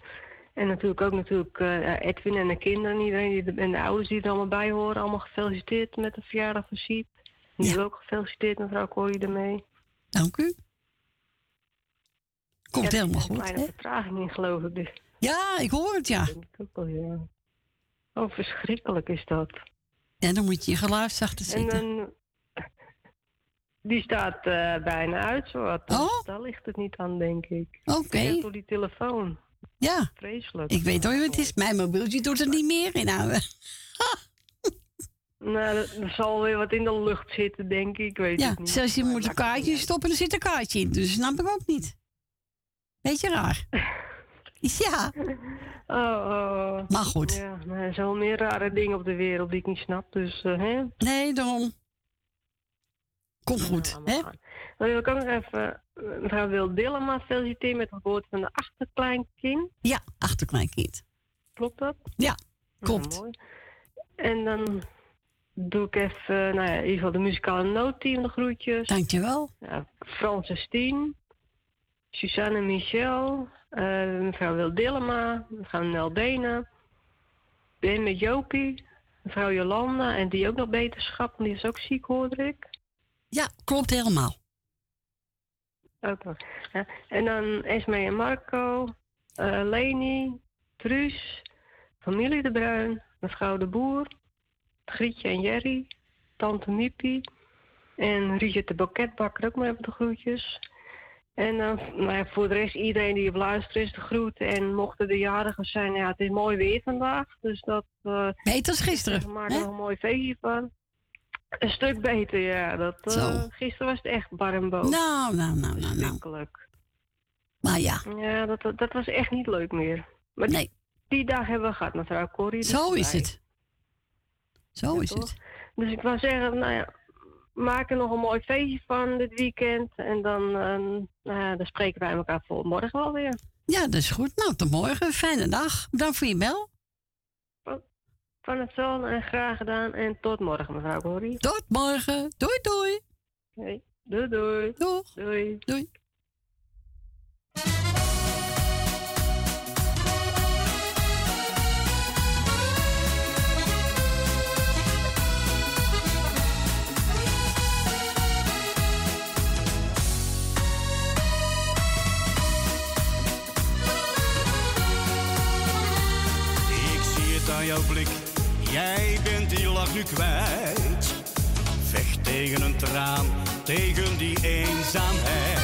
En natuurlijk ook natuurlijk eh, ja, Edwin en de kinderen, iedereen die er- en de ouders die er allemaal bij horen. Allemaal gefeliciteerd met de verjaardag van Siep. Die wil ook gefeliciteerd, mevrouw Corrie, ermee. Dank u. Komt Ja, er helemaal zit een goed, kleine vertraging in, geloof ik. Dus. Ja, ik hoor het, ja. denk ik ook wel, ja. Oh, verschrikkelijk is dat. Ja, dan moet je je geluid zachter En zetten. dan... Die staat eh, bijna uit, zo Dus Oh? daar ligt het niet aan, denk ik. Oké. Door die telefoon. Ja. Vreselijk. Ik weet hoor, het is. Mijn mobieltje doet het niet meer. Nou, eh, Nou, er- zal weer wat in de lucht zitten, denk ik. Ik weet ja, het niet. zelfs je Maar moet een kaartje stoppen, er zit een kaartje in. Dus snap ik ook niet. Beetje raar. Ja. Oh, oh. Maar goed. Ja, er zijn wel meer rare dingen op de wereld die ik niet snap. Dus, eh, hè? Nee, daarom. Komt goed, hè? Dan wil ik ook nog even eh, mevrouw Wil Dillema feliciteren met de geboorte van de achterkleinkind. Ja, achterkleinkind. Klopt dat? Ja, Nou, klopt. mooi. En dan doe ik even, nou ja, in ieder geval de muzikale noodteam de groetjes. Dankjewel. Ja, Frans en Stien, Suzanne Michel, eh, mevrouw Wil Dillema, mevrouw Nel Benen, Ben met Jopie, mevrouw Jolanda en die ook nog beterschap, want die is ook ziek, hoorde ik. Ja, klopt helemaal. Ook nog. Ja. En dan Esme en Marco, eh, Leni, Truus, familie De Bruin, mevrouw De Boer, Grietje en Jerry, tante Miepie en Richard de Boketbakker ook maar even de groetjes. En dan nou ja, voor de rest iedereen die op luisteren is de groeten. En mochten de jarigen zijn, ja, het is mooi weer vandaag. Dus dat... eh Beter als gisteren, We maken er een mooi feestje van. Een stuk beter, ja. Dat, eh, Zo. gisteren was het echt bar en boos. Nou, nou, nou, nou, nou. Maar ja, Ja, dat, dat, dat was echt niet leuk meer. Maar die, die dag hebben we gehad, mevrouw Corrie. dus zo is het. Zo Ja, is toch? het. Dus ik wou zeggen, nou ja, maak er nog een mooi feestje van dit weekend. En dan, ja, dan spreken wij elkaar voor morgen wel weer. Ja, dat is goed. Nou, tot morgen. Fijne dag. Bedankt voor je bel. Van hetzelfde en graag gedaan. En tot morgen, mevrouw Corrie. Tot morgen. Doei, doei. Doei, doei. Doeg. Doei. Doei. Vecht tegen een traan, tegen die eenzaamheid.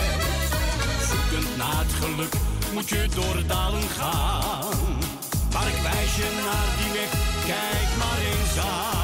Zoekend naar het geluk moet je door dalen gaan. Maar ik wijs je naar die weg, kijk maar eens aan.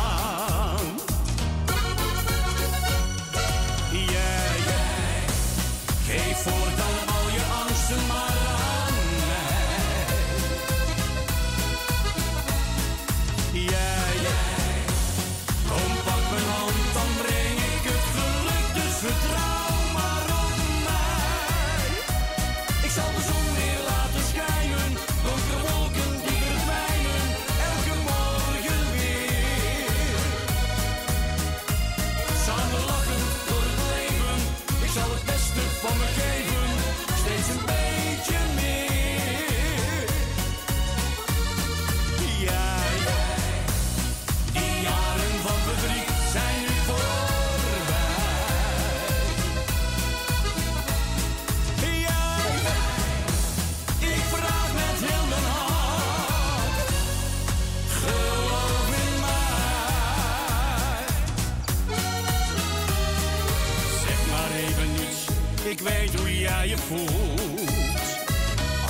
Ik weet hoe jij je voelt.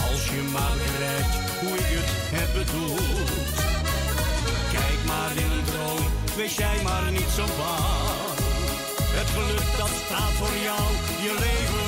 Als je maar begrijpt hoe ik het heb bedoeld. Kijk maar in een droom, wees jij maar niet zo bang. Het geluk dat staat voor jou je leven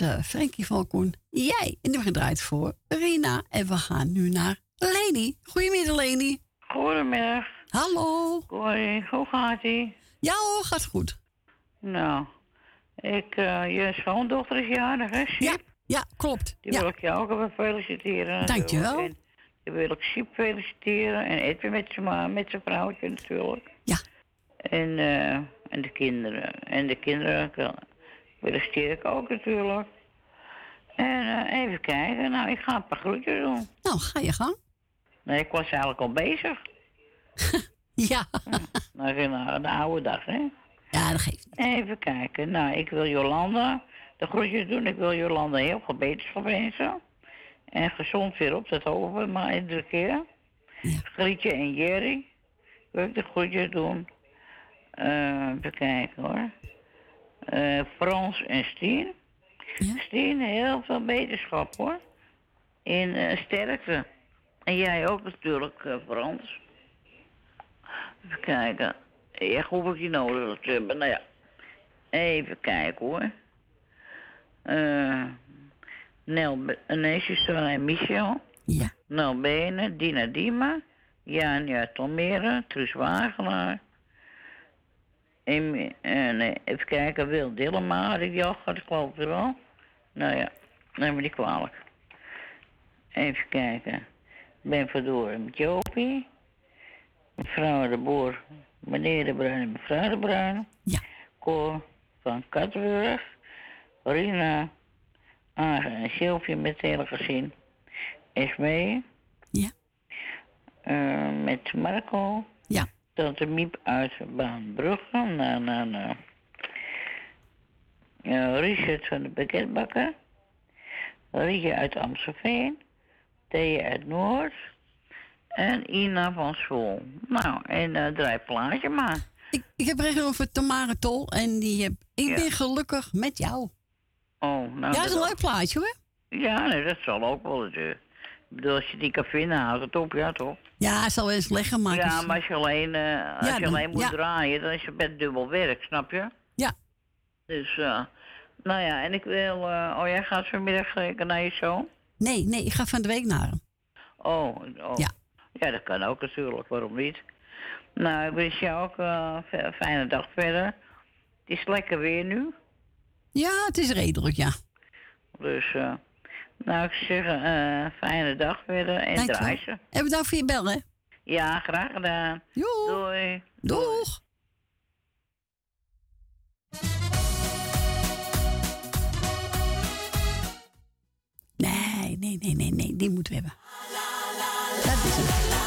was eh Frankie Valkoen. Jij. En die gedraaid voor Rina. En we gaan nu naar Leni. Goedemiddag, Leni. Goedemiddag. Hallo. Hoi, hoe gaat ie? Ja hoor, gaat goed. Nou, ik, eh, je schoondochter is jarig, hè? Ja, ja klopt. Die ja. wil ik jou ook even feliciteren. Dankjewel. En Die wil ik Sip feliciteren. En Edwin met zijn ma- met zijn vrouwtje natuurlijk. Ja. En, eh, en de kinderen. En de kinderen feliciteer ik ook natuurlijk. En eh, even kijken. Nou, ik ga een paar groetjes doen. Nou, ga je gang. Nee, ik was eigenlijk al bezig. ja. Nou, ik naar de oude dag, hè? Ja, dat geeft niet. Even kijken. Nou, ik wil Jolanda de groetjes doen. Ik wil Jolanda heel veel beterschap wensen. En gezond weer op, dat hopen we maar iedere keer. Grietje en Jerry wil ik de groetjes doen. Eh, even kijken hoor. Eh, Frans en Stien. Stien, heel veel beterschap hoor. In eh, sterkte. En jij ook natuurlijk, eh, Frans. Even kijken. Echt hoef ik je nodig te hebben. Nou ja. Even kijken hoor. Eh Nel, nee, Susanne en Michel. Ja. Nel Dina Dima. Jan uit Almere, Truus Wagenaar. Amy, eh, even kijken, Wil Dillema had ik geloof het wel. Nou ja, neem me niet kwalijk. Even kijken. Ben verdoren met Jopie. Mevrouw de Boer, meneer de Bruin en mevrouw de Bruin. Ja. Cor van Kattenburg. Rina, Agen en Sylvie met het hele gezin. Esmee. Ja. Eh, met Marco. Ja. Tante Miep uit Baanbrugge. Na, na, na. Eh, Richard van de Pakketbakker. Rietje uit Amstelveen. Thea uit Noord. En Ina van Zwoel. Nou, en eh draai plaatje maar. Ik, ik heb recht over Tamara Tol en die heb, ik Ja. ben gelukkig met jou. Oh, nou. ja, dat is een leuk plaatje hoor. Ja, nee, dat zal ook wel. eh. Ik bedoel, als je die kan vinden, houdt het op, ja toch? Ja, het zal wel eens leggen maken. Ja, maar als je alleen, eh, als Ja, je dan- alleen moet ja. draaien, dan is het best dubbel werk, snap je? Ja. Dus, eh, nou ja, en ik wil, eh, oh jij gaat vanmiddag zeker naar je zoon? Nee, nee, ik ga van de week naar hem. Oh, oh. Ja. Ja, dat kan ook natuurlijk, waarom niet? Nou, ik wens je ook eh, een fijne dag verder. Het is lekker weer nu, Ja, het is redelijk, ja. dus, eh, nou ik zeg, eh fijne dag verder en Dankjewel. draai ze. En bedankt voor je bellen. hè. Ja, graag gedaan. Doei. Doeg. Nee, nee, nee, nee, nee, die moeten we hebben. Dat is het.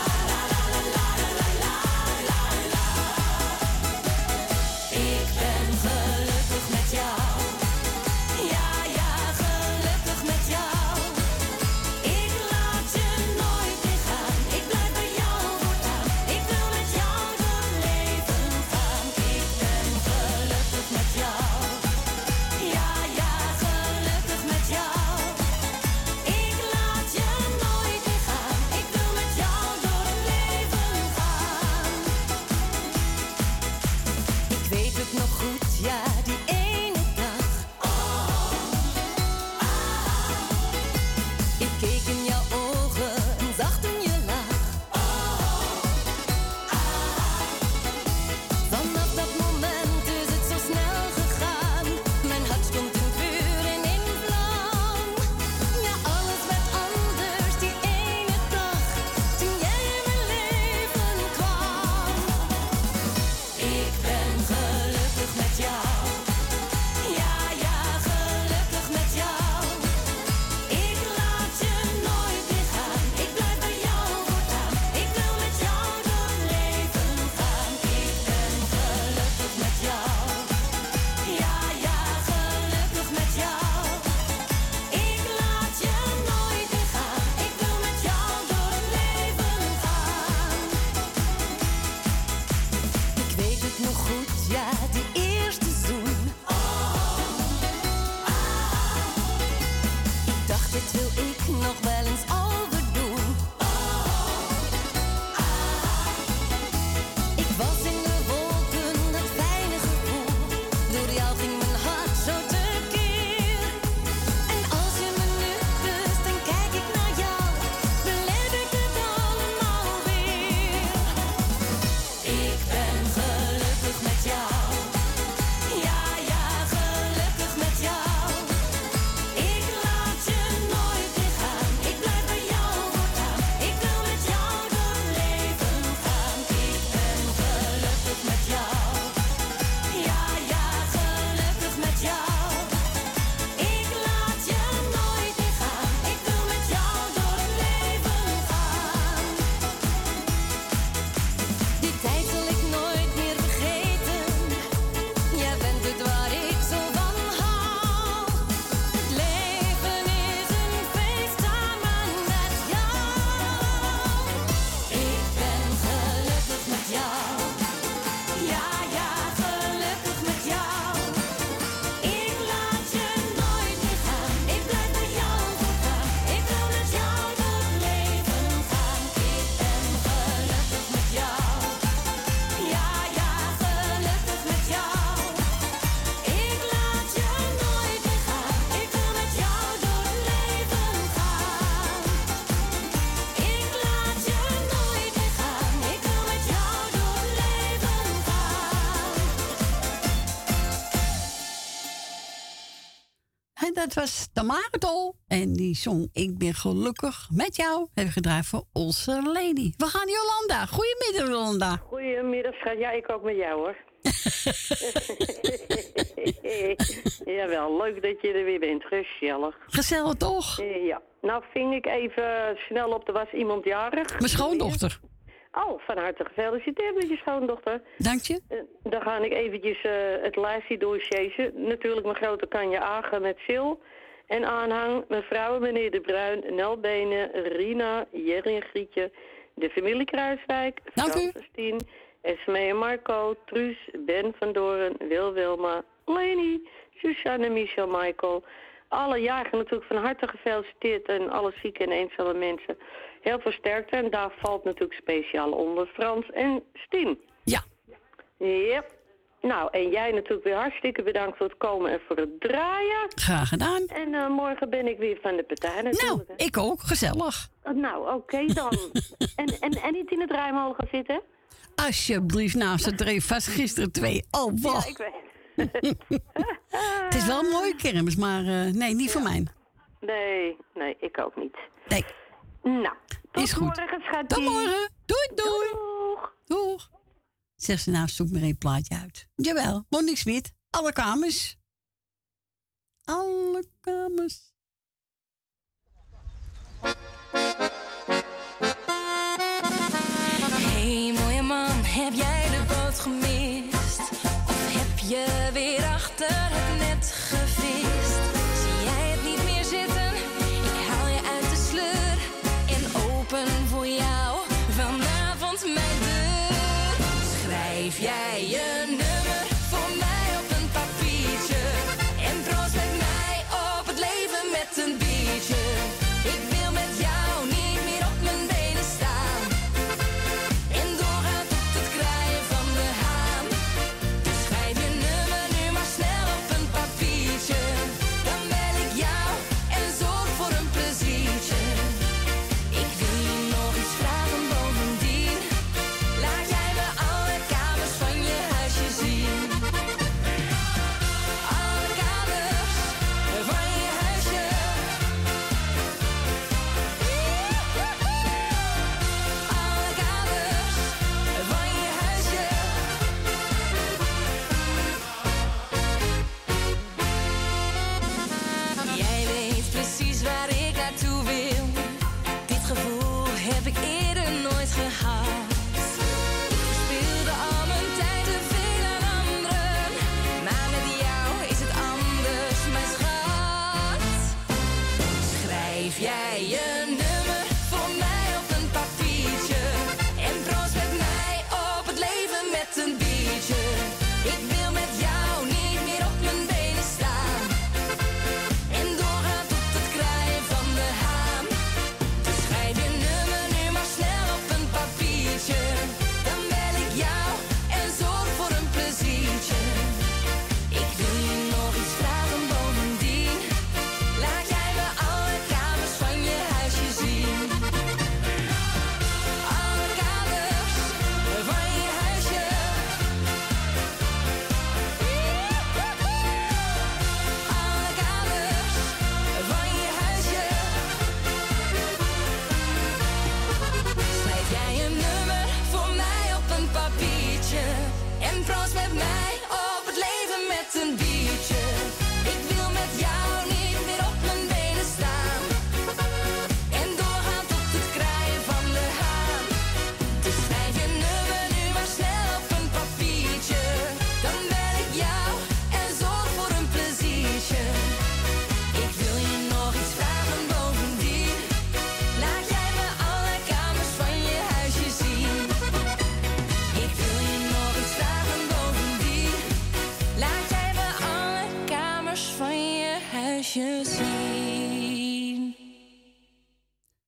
Dat was Tamara Tol. En die zong Ik ben gelukkig met jou. Hebben gedraaid voor onze lady. We gaan Jolanda. Goedemiddag Jolanda. Goedemiddag, schat. Ja, ik ook met jou hoor. Jawel, leuk dat je er weer bent. Gezellig. Gezellig toch? Ja. Nou, ving ik even snel op, er was iemand jarig. Mijn schoondochter. Oh, van harte gefeliciteerd met je schoondochter. Dank je. Eh, dan ga ik eventjes eh, het lijstje doorchasen. Natuurlijk mijn grote kanje Agen met Sil. En aanhang mevrouw en meneer De Bruin, Nel Benen, Rina, Jerry en Grietje, de familie Kruiswijk, Francestien, Esme en Marco, Truus, Ben van Doren, Wil Wilma, Leni, Suzanne, Michel, Michael. Alle jarigen natuurlijk van harte gefeliciteerd en alle zieke en eenzame mensen. Heel veel sterkte en daar valt natuurlijk speciaal onder Frans en Stien. Ja. Yep. Nou, en jij natuurlijk weer hartstikke bedankt voor het komen en voor het draaien. Graag gedaan. En eh, morgen ben ik weer van de partij natuurlijk. Nou, ik ook. Gezellig. hè. Nou, oké dan. en, en, en niet in het gaan zitten? Alsjeblieft, naast het dreef vast gisteren twee. Oh, Ja, wat. ik weet. Het is wel een mooie kermis, maar eh, nee, niet voor mij. Nee, nee, ik ook niet. Nee. Nou, tot Is goed. morgen, schat. Tot morgen. Doei, doei. Doeg. Zeg ze nou, zoek maar een plaatje uit. Jawel, Monique Smit. Alle kamers. Alle kamers. Hey mooie man, heb jij de boot gemist? Of heb je weer achter het net jij je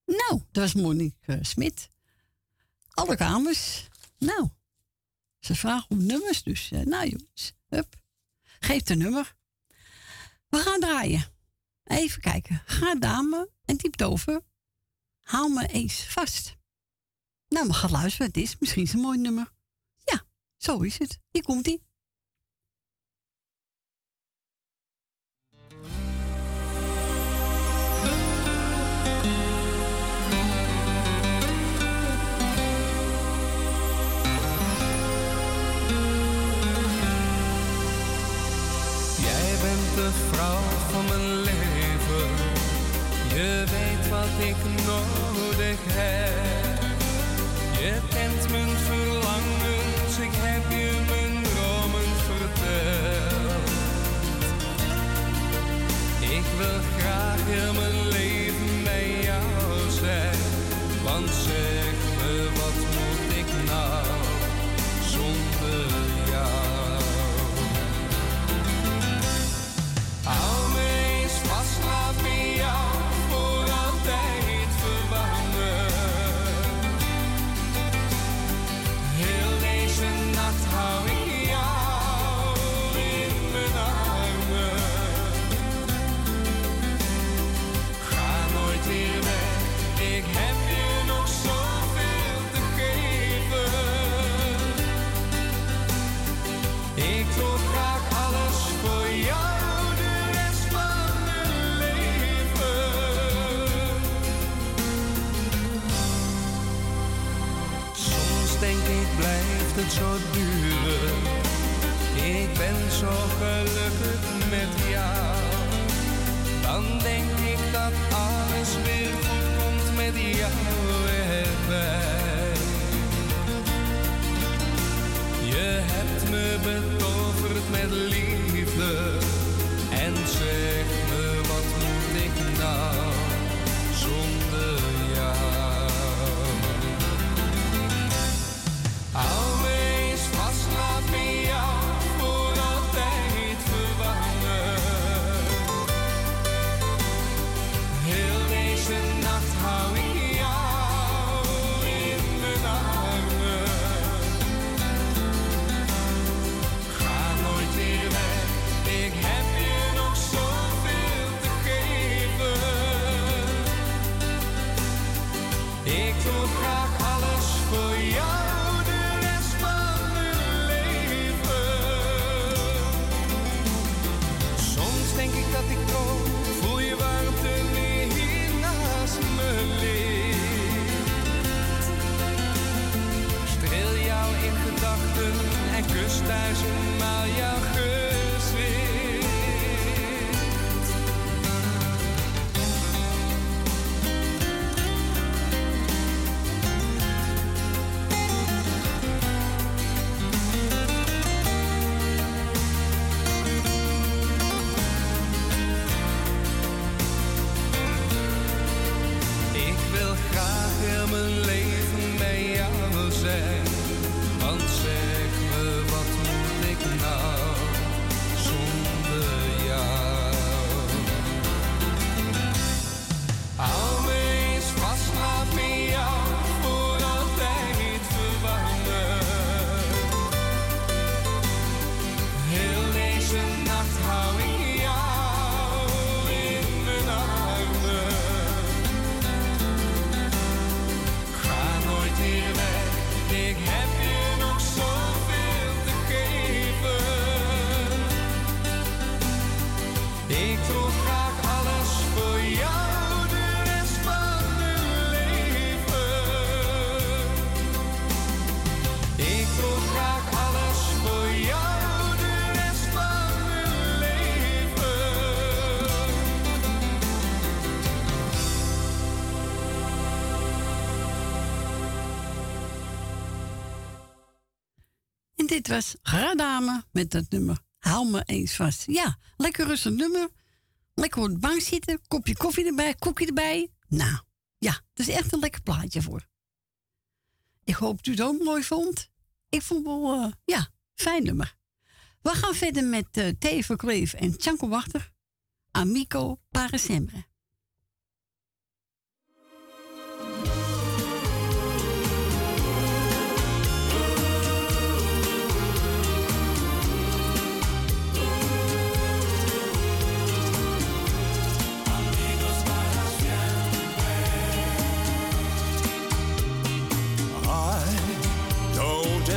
Nou, dat was Monique eh, Smit. Alle kamers. Nou, ze vragen om nummers, dus eh, nou jongens, hup. Geef de nummer. We gaan draaien. Even kijken. Ga dame en typt over. Haal me eens vast. Nou, we gaan luisteren. Het is misschien is een mooi nummer. Ja, zo is het. Hier komt vrouw van mijn leven. Je weet wat ik nodig heb. Je kent mijn verlangens, ik heb je mijn dromen verteld. Ik wil graag heel mijn het zo duren. Ik ben zo gelukkig met jou. Dan denk ik dat alles weer goed komt met jou erbij. Je hebt me betoverd met liefde. Was Gradame met het nummer Haal me eens vast. Ja, lekker rustig nummer. Lekker op de bank zitten, kopje koffie erbij, koekje erbij. Nou, ja, dat is echt een lekker plaatje voor. Ik hoop dat u het ook mooi vond. Ik vond het wel, eh, ja, fijn nummer. We gaan verder met uh, Thee Verkleef en Tjanko Wachter. Amico para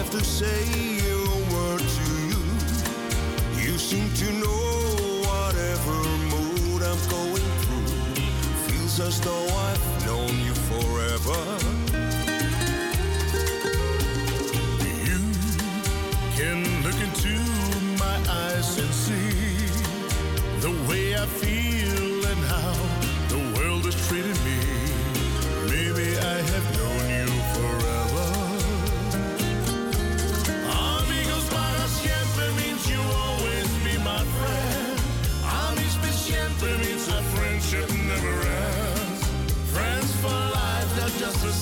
have to say a word to you. You seem to know whatever mood I'm going through. Feels as though I've known you forever. You can look into my eyes and see the way I feel and how the world is treating me.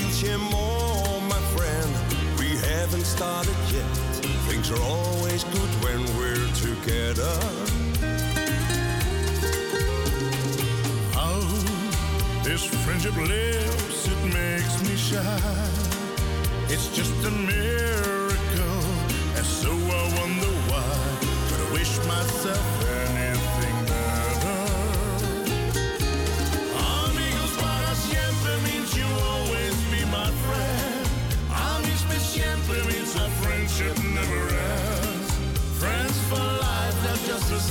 And we'll more, my friend. We haven't started yet. Things are always good when we're together. How this friendship lives, it makes me shine. It's just a miracle,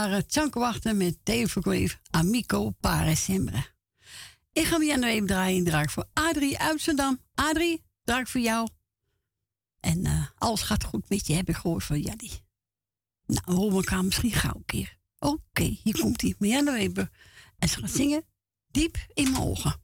Waren Tjankwachten met Grave, Amico Pare Sempre. Ik ga weer even draaien. Draai ik voor Adrie Amsterdam. Adrie, draai ik voor jou. En eh, alles gaat goed met je, heb ik gehoord van Jannie. Nou, we horen elkaar misschien gauw een keer. Oké, hier komt hij, Marianne Weber. En ze gaat zingen Diep in mijn ogen.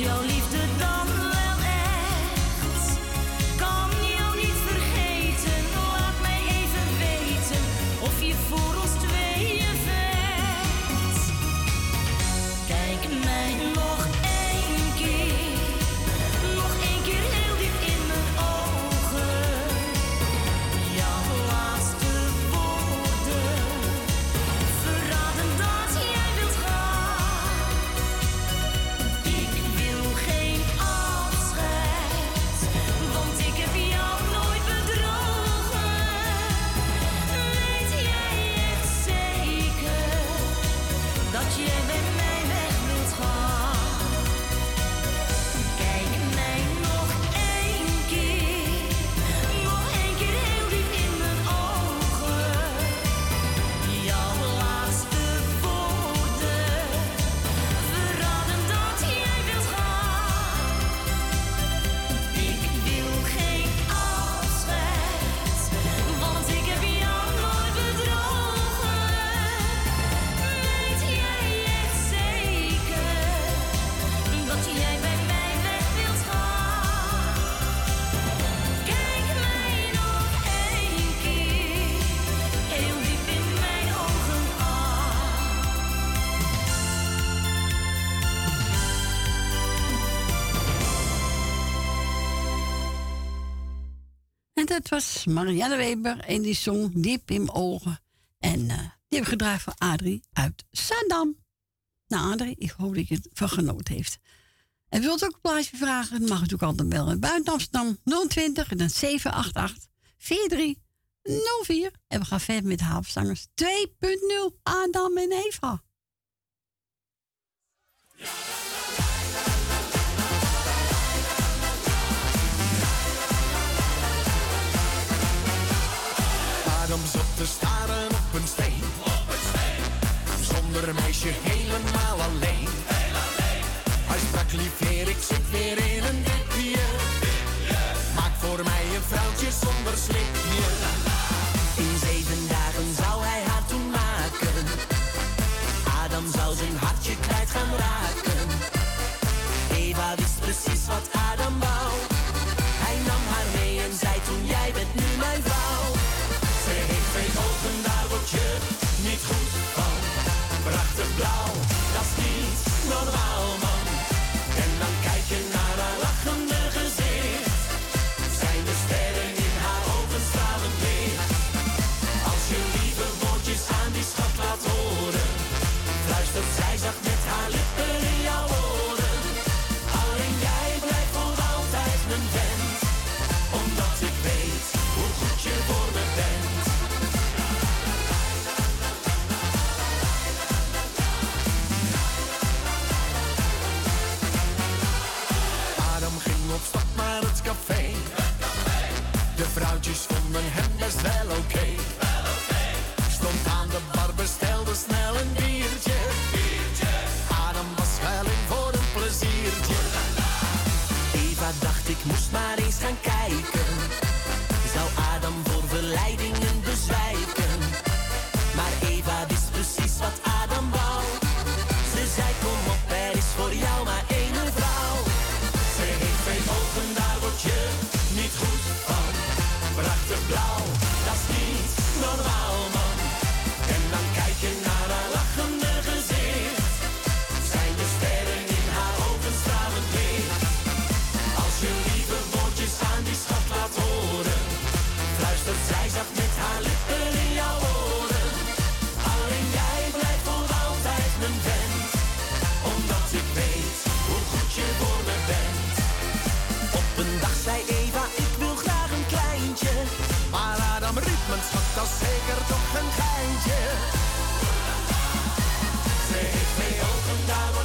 your het was Marianne Weber en die zong diep in mijn ogen. En uh, die heb ik gedraaid van Adrie uit Zandam. Nou Adrie, ik hoop dat je het van genoten heeft. En wilt ook een plaatje vragen, dan mag natuurlijk altijd bellen. Buiten Amsterdam 020 en dan 788 4304. En we gaan verder met Havenstangers 2.0 Adam en Eva. een meisje helemaal alleen. Heel alleen. Hij sprak lief weer, ik zit weer in een dipje. Maak voor mij een vrouwtje zonder slip.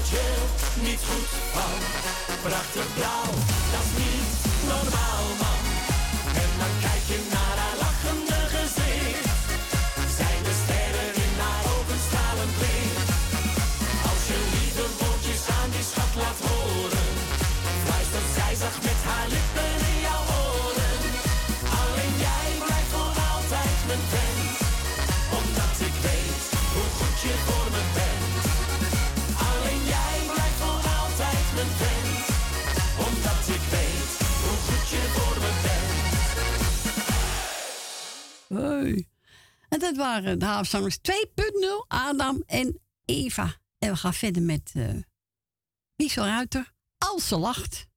je niet goed van. Prachtig blauw, dat is niet normaal man. dat waren de Havenzangers 2.0, Adam en Eva. En we gaan verder met uh, Michel Ruiter, Als ze lacht.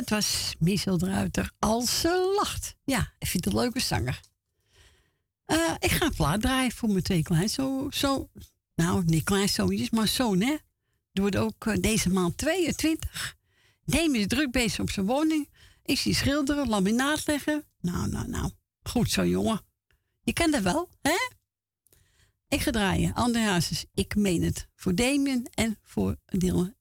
Het was Michel Druiter als ze lacht. Ja, ik vind het een leuke zanger. Eh, ik ga een plaat draaien voor mijn twee kleinzoons. Zo, nou, niet kleinzoontjes, maar zoon, hè. het ook eh, deze maand 22. Neem is druk bezig op zijn woning. Ik zie schilderen, laminaat leggen. Nou, nou, nou. Goed zo, jongen. Je kent dat wel, hè? Ik ga draaien. André Hazes, ik meen het. Voor Damien en voor Dylan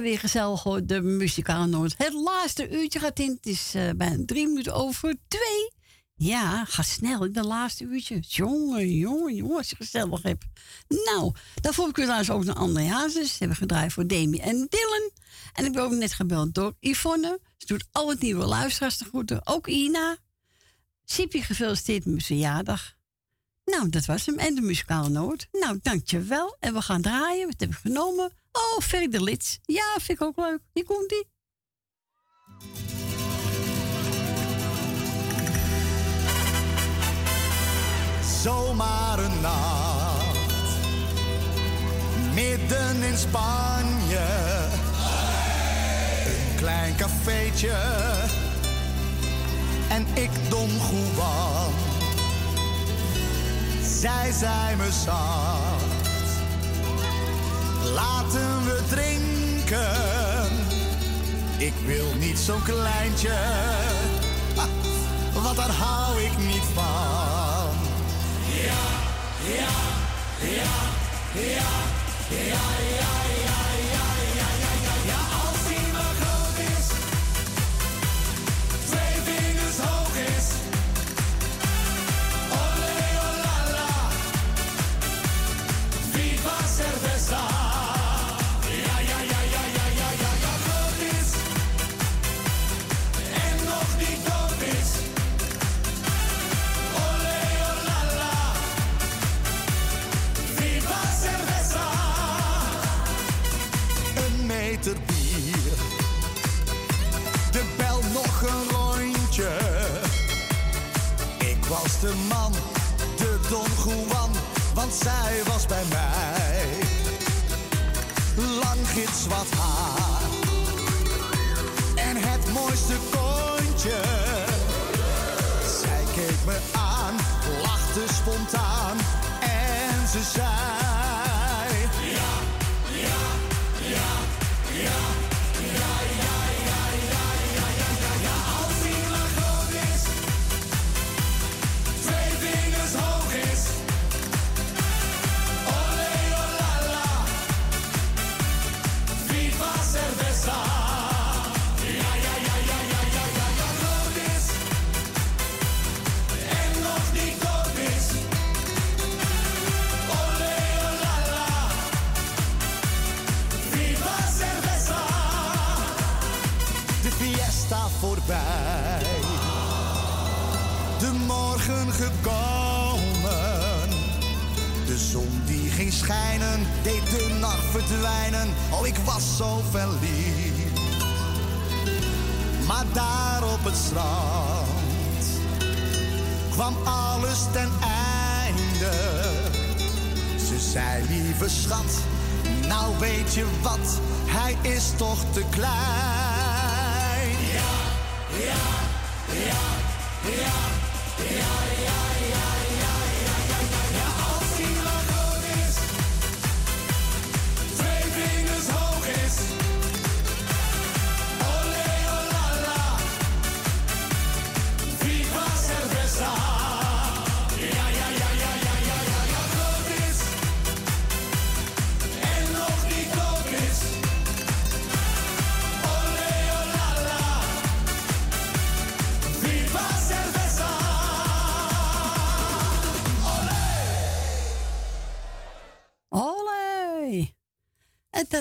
weer gezellig de muzikale Noord. Het laatste uurtje gaat in. Het is uh, bijna drie minuten over twee. Ja, ga snel in de laatste uurtje. Jongen, jongen, jongen, als je gezellig hebt. Nou, daarvoor heb ik helaas ook een andere Hazes. Ze hebben gedraaid voor Demi en Dylan. En ik ben ook net gebeld door Yvonne. Ze doet al het nieuwe luisteraars te groeten. Ook Ina. Sipje gefeliciteerd met mijn verjaardag. Nou, dat was hem. En de muzikale noot. Nou, dankjewel. En we gaan draaien. Wat heb ik genomen? Oh, Ferry de Lits. Ja, vind ik ook leuk. Hier komt die. Zomaar een nacht, midden in Spanje. Een klein cafeetje en ik dom Juan. Zij zijn me zacht Laten we drinken, ik wil niet zo'n kleintje. Want daar hou ik niet van. Ja, ja, ja, ja, ja, ja, ja, zij was bij mij. Lang gids wat haar en het mooiste kontje. Zij keek me aan, lachte spontaan en ze zei... gekomen. De zon die ging schijnen, deed de nacht verdwijnen. Oh, ik was zo verliefd. Maar daar op het strand kwam alles ten einde. Ze zei, lieve schat, nou weet je wat, hij is toch te klein. Ja, ja, ja, ja, ja, ja,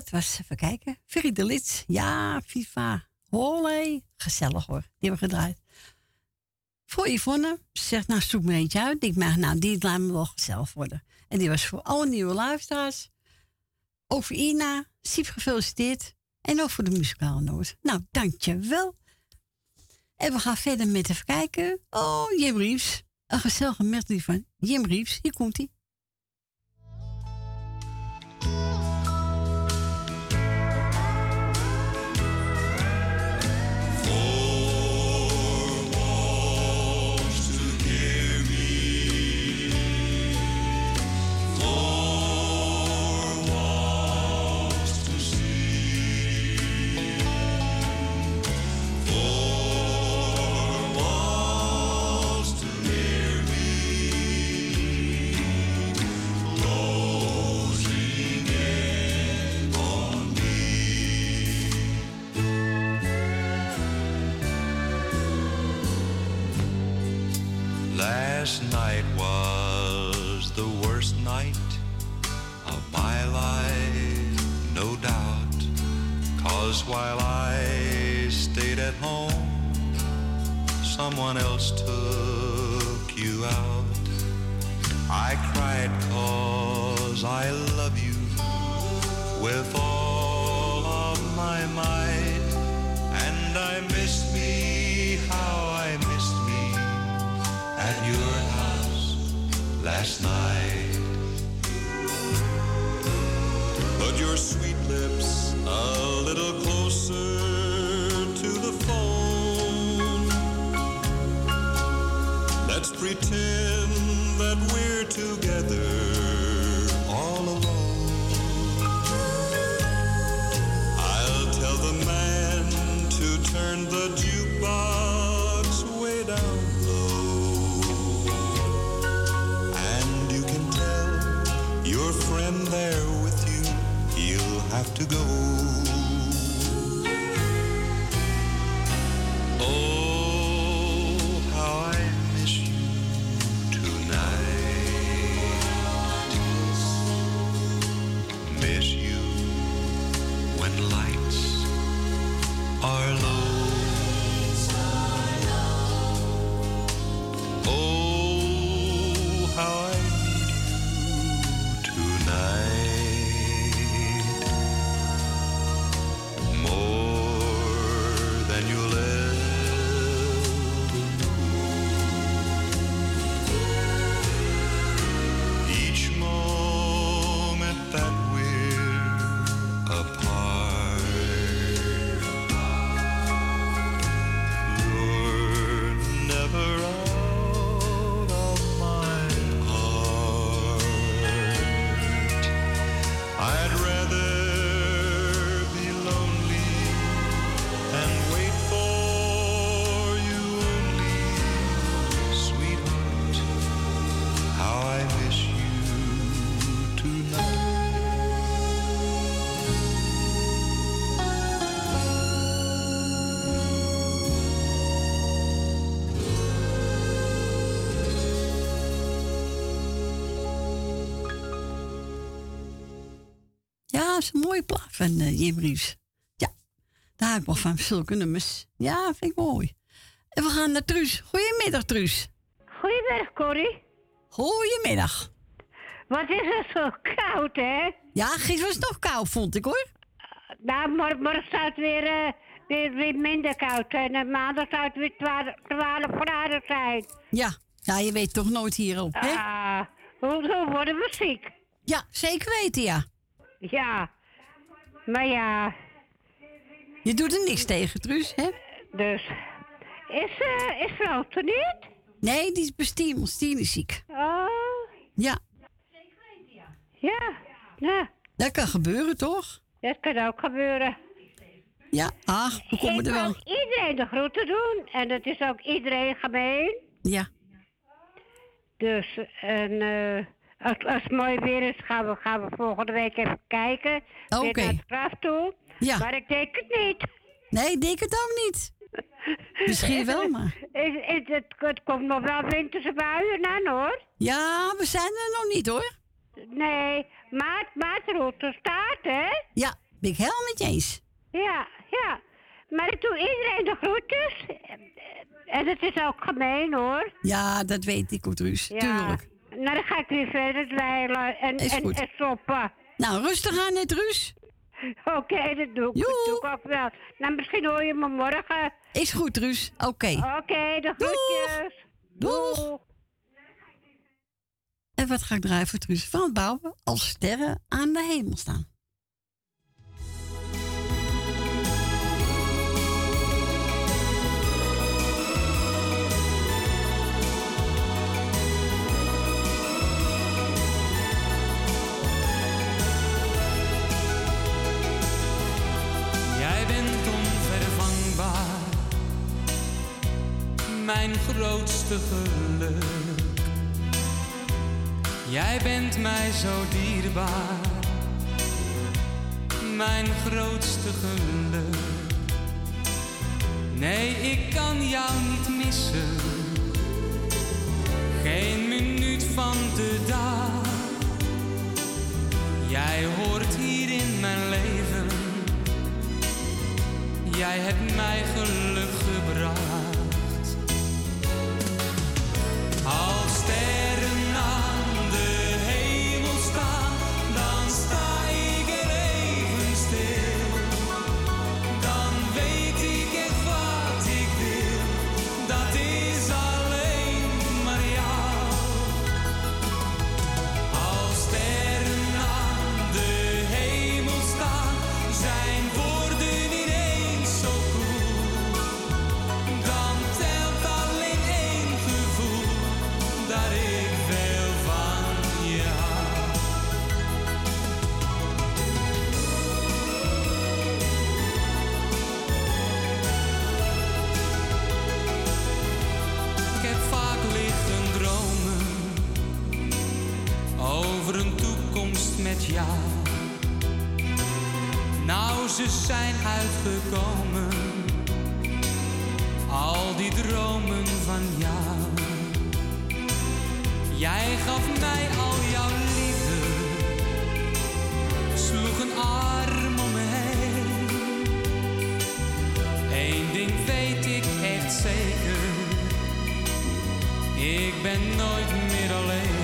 was, even kijken, Ferry de Lits. Ja, FIFA. Olé. Gezellig hoor, die hebben we gedraaid. Voor Yvonne, ze zegt, nou zoek me eentje uit. Ik denk, nou die laat me wel gezellig worden. En die was voor alle nieuwe luisteraars. Ook voor Ina, Siep gefeliciteerd. En ook voor de muzikale noot. Nou, dankjewel. En we gaan verder met even kijken. Oh, Jim Reeves. Een gezellige medley van Jim Reeves. Hier komt hij. Is een mooie plaat van uh, Jim Reeves. Ja, daar hou ik wel van, zulke nummers. Ja, vind ik mooi. En we gaan naar Truus. Goedemiddag, Truus. Goedemiddag, Corrie. Goedemiddag. Wat is het zo koud, hè? Ja, gisteren was het nog koud, vond ik hoor. Nou, morgen, morgen zou het weer, eh, weer, weer minder koud zijn. En maandag zou het weer 12, 12 graden zijn. Ja, ja, je weet toch nooit hierop, hè? Ah, hoe, hoe worden we ziek? Ja, zeker weten, ja. Ja, maar ja. Je doet er niks tegen, Truus, hè? Dus, is, eh is vrouw er niet? Nee, die is bestiemeld. Die is ziek. Oh, Ja, ja, nou, dat kan gebeuren, toch? dat kan ook gebeuren. Ja, ach, we komen Ik er wel. wil iedereen de groeten doen. En dat is ook iedereen gemeen. Ja. Dus, en eh, als, als het mooi weer is, gaan we, gaan we volgende week even kijken. Oké. naar het graf toe. Ja. Maar ik denk het niet. Nee, ik denk het ook niet. Misschien wel, maar... Het, het, het, het komt nog wel winterse buien aan, hoor. Ja, we zijn er nog niet, hoor. Nee, maart, maartroute staat, hè? Ja, ben ik helemaal met je eens. Ja, ja. Maar ik doe iedereen de groetjes. En het is ook gemeen, hoor. Ja, dat weet ik, Truus. Ja. Tuurlijk. Nou, dan ga ik weer verder dweilen en, Is en, goed. en stoppen. Nou, rustig aan, net, Truus. Oké, dat doe ik. Dat doe ik ook wel. Nou, misschien hoor je me morgen. Is goed, Truus. Oké. Oké, de groetjes. Doeg. En wat ga ik draaien voor Truus? Van het bouwen als sterren aan de hemel staan. Mijn grootste geluk. Jij bent mij zo dierbaar, mijn grootste geluk. Nee, ik kan jou niet missen, geen minuut van de dag. Jij hoort hier in mijn leven. Jij hebt mij geluk Als ze zijn uitgekomen. Al die dromen van jou. Jij gaf mij al jouw liefde, sloeg een arm om me. Eén ding weet ik echt zeker, ik ben nooit meer alleen.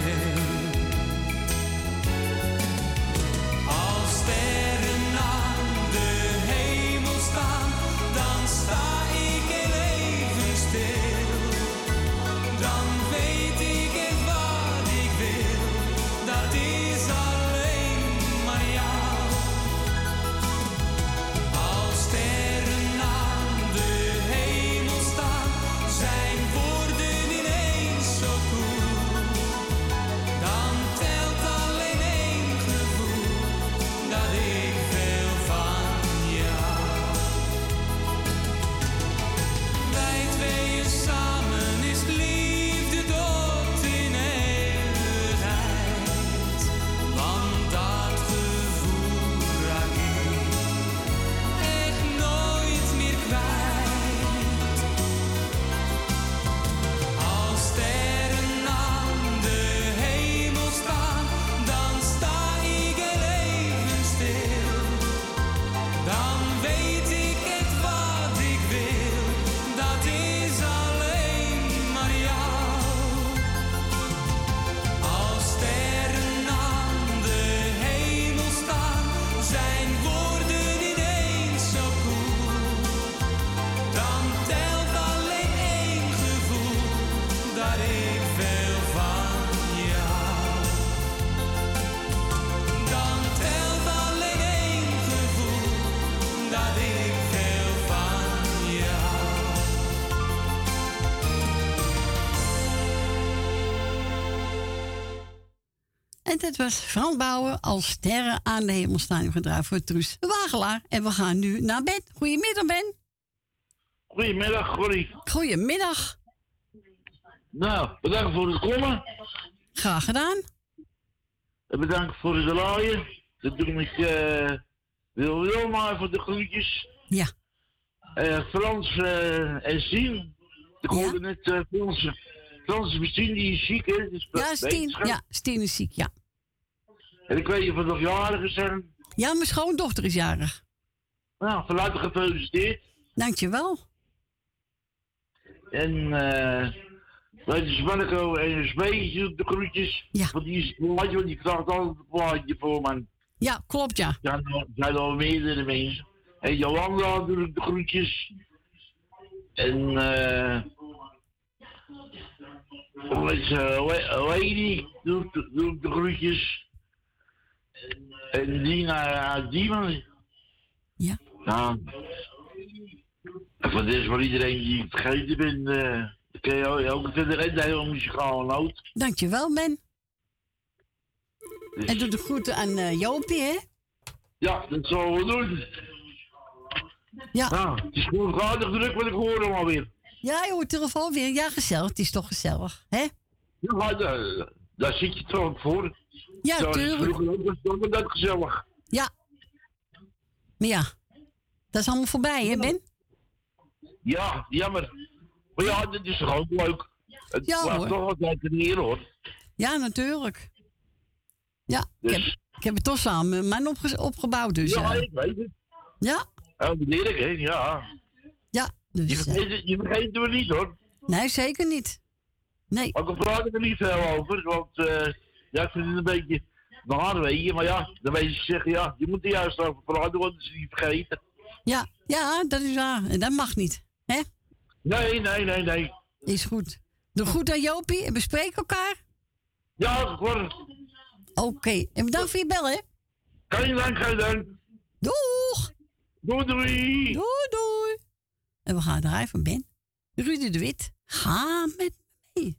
Was Frans Bouwen als sterren aan de hemel staan gedraaid voor Truus Wagelaar. En we gaan nu naar bed. Goedemiddag, Ben. Goedemiddag, Corrie. Goedemiddag. Nou, bedankt voor het komen. Graag gedaan. En bedankt voor het laaien. Dat doe ik eh wil Wilma voor de groetjes. Ja. Eh Frans eh, en Sien. Ik hoorde net Frans, Frans Sien, die is ziek, hè? Dus Ja, Stien, ja, Stien is ziek, ja. En ik weet niet of het nog jarigen zijn. Ja, mijn schoondochter is jarig. Nou, van harte gefeliciteerd. Dankjewel. En eh de Spanneco en Smeetje doet de groetjes. Ja. Want die is plaatje, want die vraagt altijd een plaatje voor, man. Ja, klopt, ja. Zijn al- er zijn al meerdere mensen. En Jolanda ik de groetjes. En eh. is Le- Lady doe ik de- doe ik de groetjes. En Dina, ja, Diemen. Ja. Nou. Dit is voor iedereen die ik vergeten ben. eh dan kun je ook- verder hele muzikale noot. Dankjewel, Ben. Dus- En doe de groeten aan eh Jopie, hè? Ja, dat zullen we doen. Ja. Nou, het is gewoon aardig druk wat ik hoor hem alweer. Ja, joh, telefoon weer. Ja, gezellig. Het is toch gezellig, hè? Ja, daar, daar zit je toch voor. Ja, Zo, tuurlijk. Vroeger ook was het gezellig. Ja. Maar ja, dat is allemaal voorbij, hè, Ben? Ja, jammer. Maar ja, dit is toch ook leuk. Het Ja, hoor. toch altijd een eer, hoor. Ja, natuurlijk. Ja, ik, Dus- heb, ik heb het toch samen met mijn opge- opgebouwd, dus... ja, eh, ik weet het. ja, Ja, dat leer ik, hè. Ja. ja. Dus, Je vergeet, je vergeet het niet, hoor. nee, zeker niet. Nee. Maar ik praat er niet veel over, want eh, ja, ik vind het een beetje naar, weet je. Maar ja, dan weet je zeggen, ja, je moet er juist over praten, want ze niet vergeten. Ja, ja, dat is waar. En dat mag niet, hè? Nee, nee, nee, nee. Is goed. Doe goed aan Jopie en bespreek elkaar. Ja, hoor. Oké, en bedankt voor je bel, hè? Geen dank, geen dank. Doeg! Doei, doei. Doei, doei. En we gaan draaien van Ben. Rudy de Wit. Ga met me mee.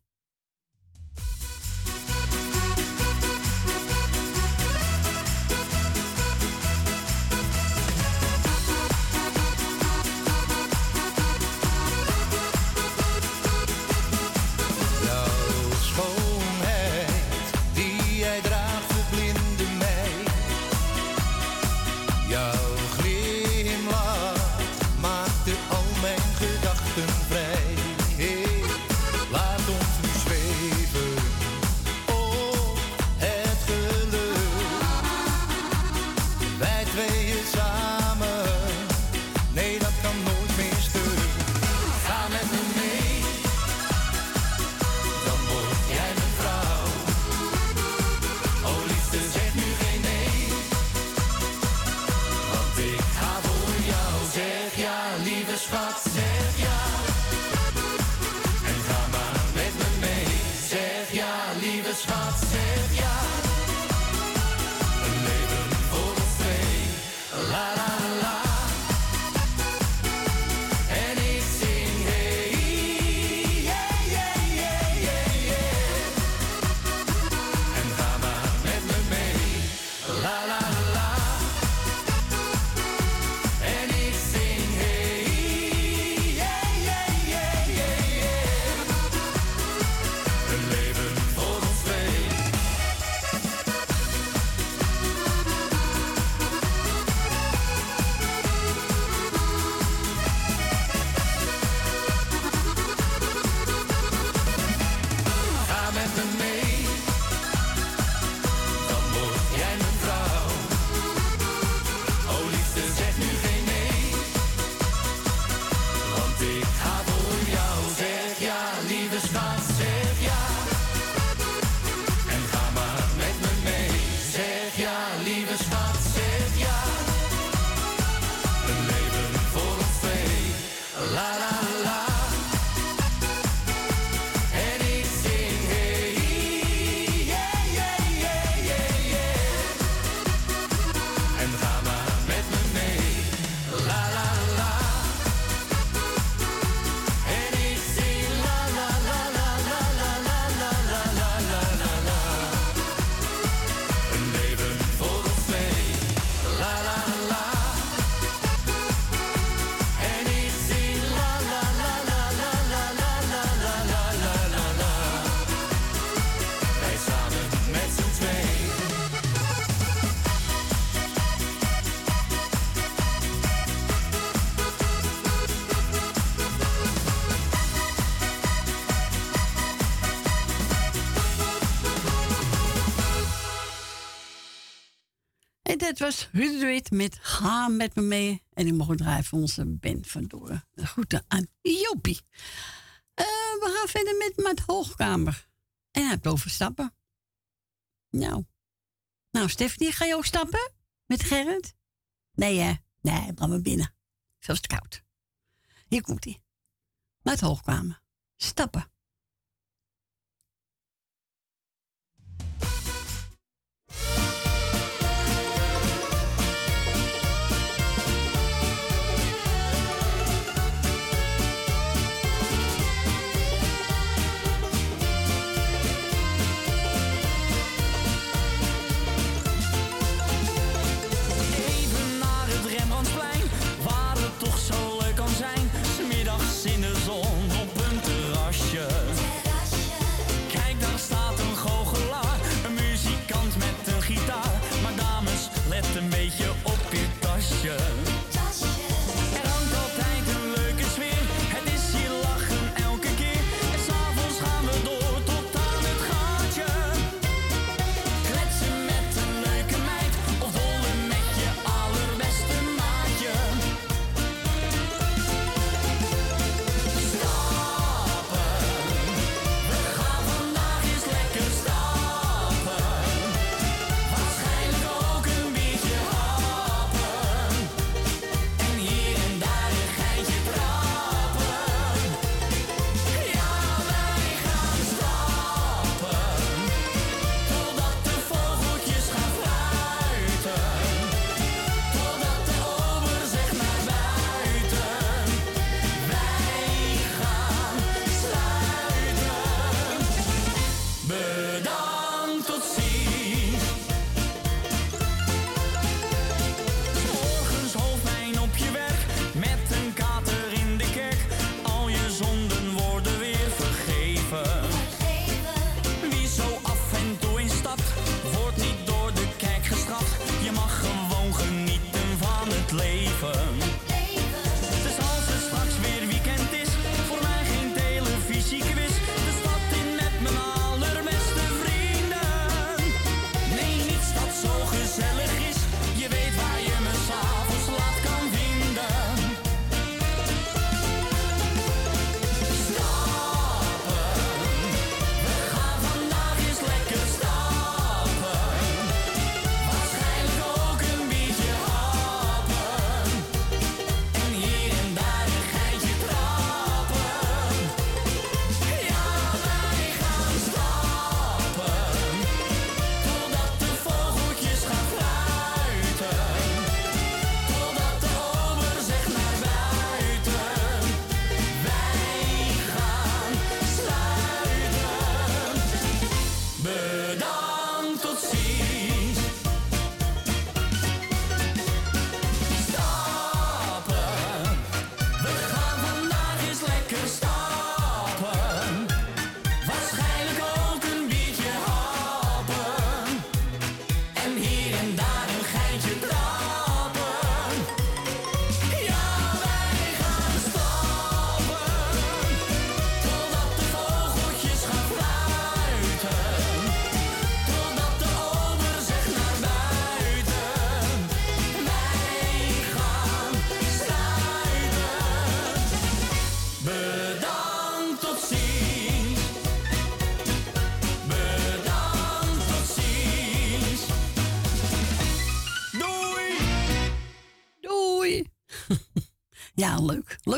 Het was Ruud met Ga met me mee. En ik mocht draaien voor onze Ben vandoor. Goed Groeten aan Jopie. Eh, we gaan verder met Maat Hoogkamer. En hij heeft over stappen. Nou. Nou, Stephanie, ga je ook stappen? Met Gerrit? Nee, hè? Nee, laat me binnen. Zelfs te koud. Hier komt hij. Maat Hoogkamer. Stappen.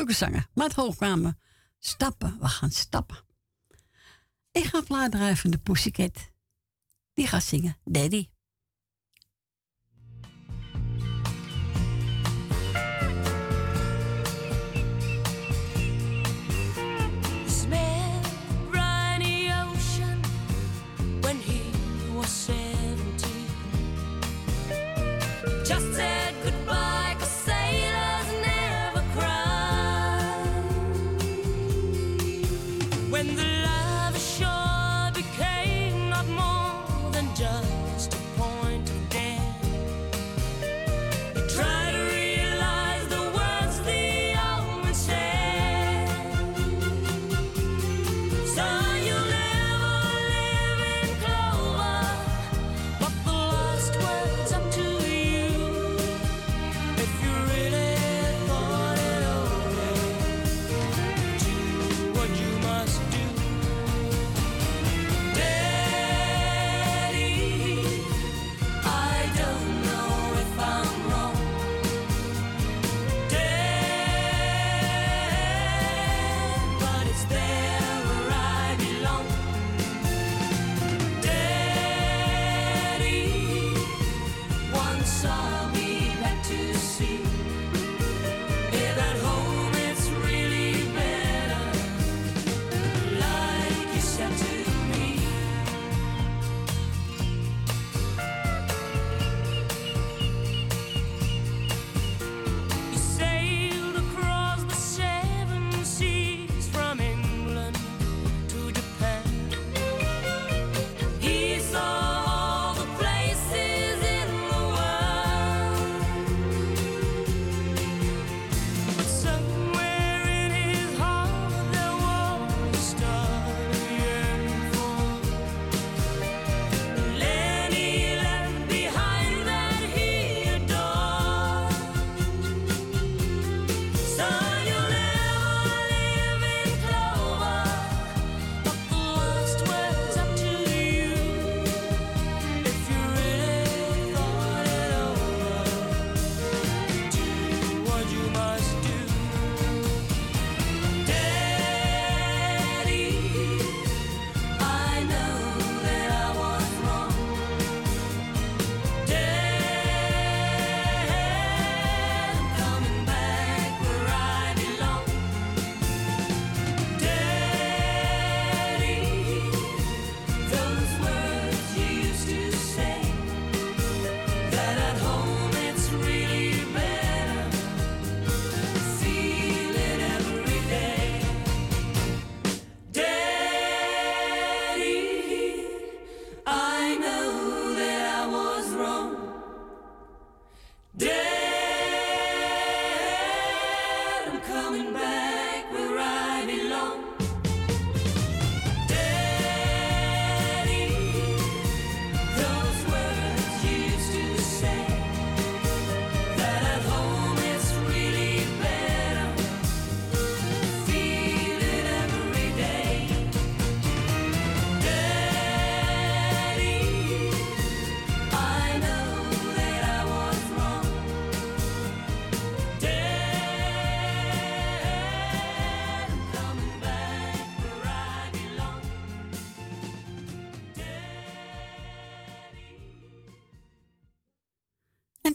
Maar zanger. hoog kwamen, Stappen, we gaan stappen. Ik ga vlaardrijven de Pussycat. Die gaat zingen. Daddy.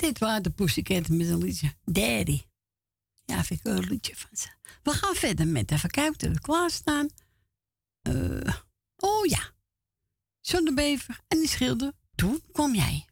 dit waren de Pussycat met een liedje. Daddy. Ja, vind ik een liedje van ze. We gaan verder met de kijken dat we klaarstaan. Uh, oh ja. Zonnebever en die schilder. Toen kwam jij.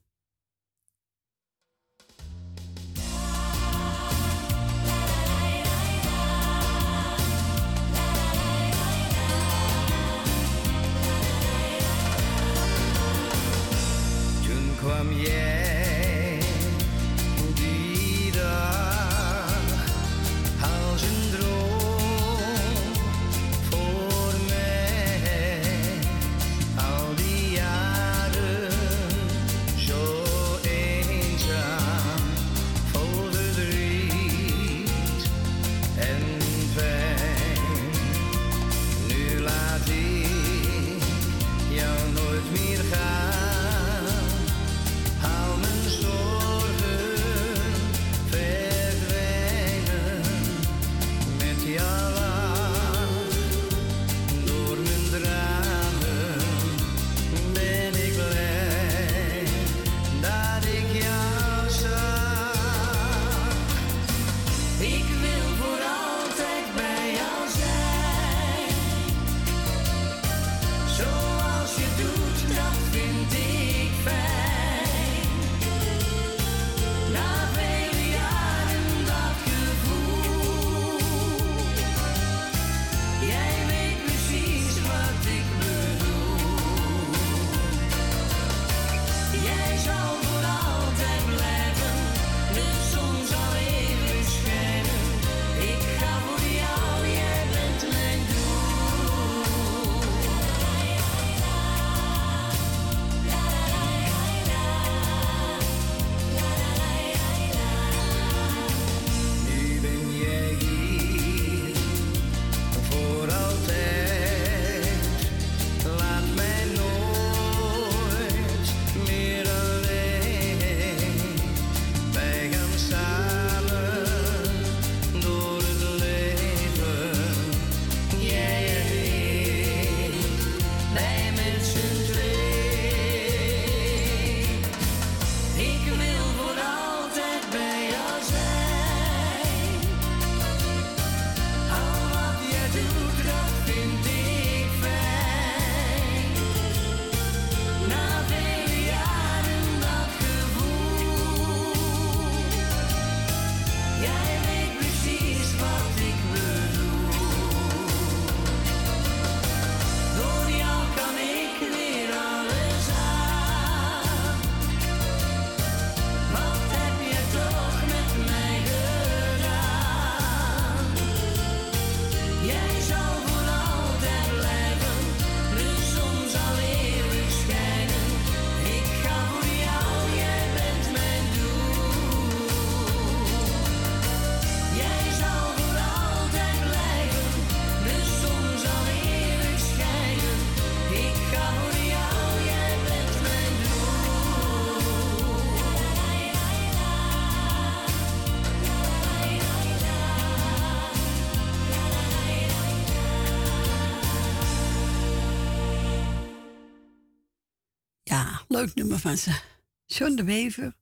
Leuk nummer van ze. John de Wever.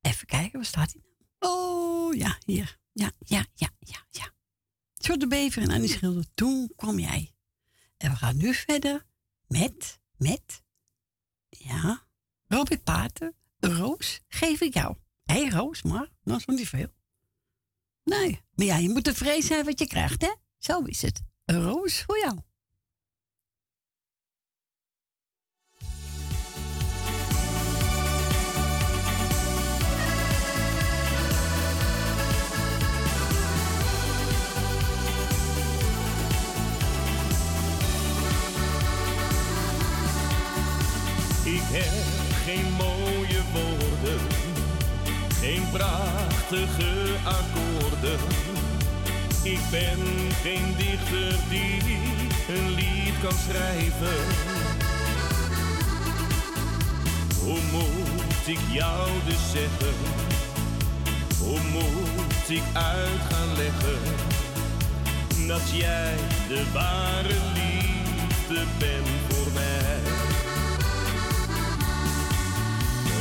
Even kijken, waar staat hij? Oh, ja, hier. Ja, ja, ja, ja, ja. John de Bever en Annie Schilder. Toen kwam jij. En we gaan nu verder met, met, ja, Robert Pater. Roos geef ik jou. Hé, Roos, maar dat is niet veel. Nee, maar ja, je moet tevreden zijn wat je krijgt, hè? Zo is het. Roos voor jou. Heb geen mooie woorden, geen prachtige akkoorden. Ik ben geen dichter die een lied kan schrijven. Hoe moet ik jou dus zeggen? Hoe moet ik uit gaan leggen? Dat jij de ware liefde bent voor mij.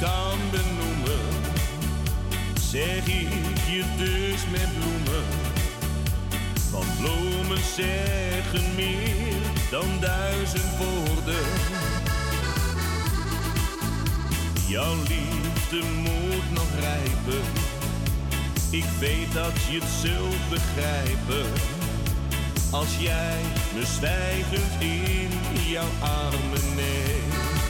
kan benoemen, zeg ik je dus met bloemen. Want bloemen zeggen meer dan duizend woorden. Jouw liefde moet nog rijpen. Ik weet dat je het zult begrijpen. Als jij me zwijgend in jouw armen neemt.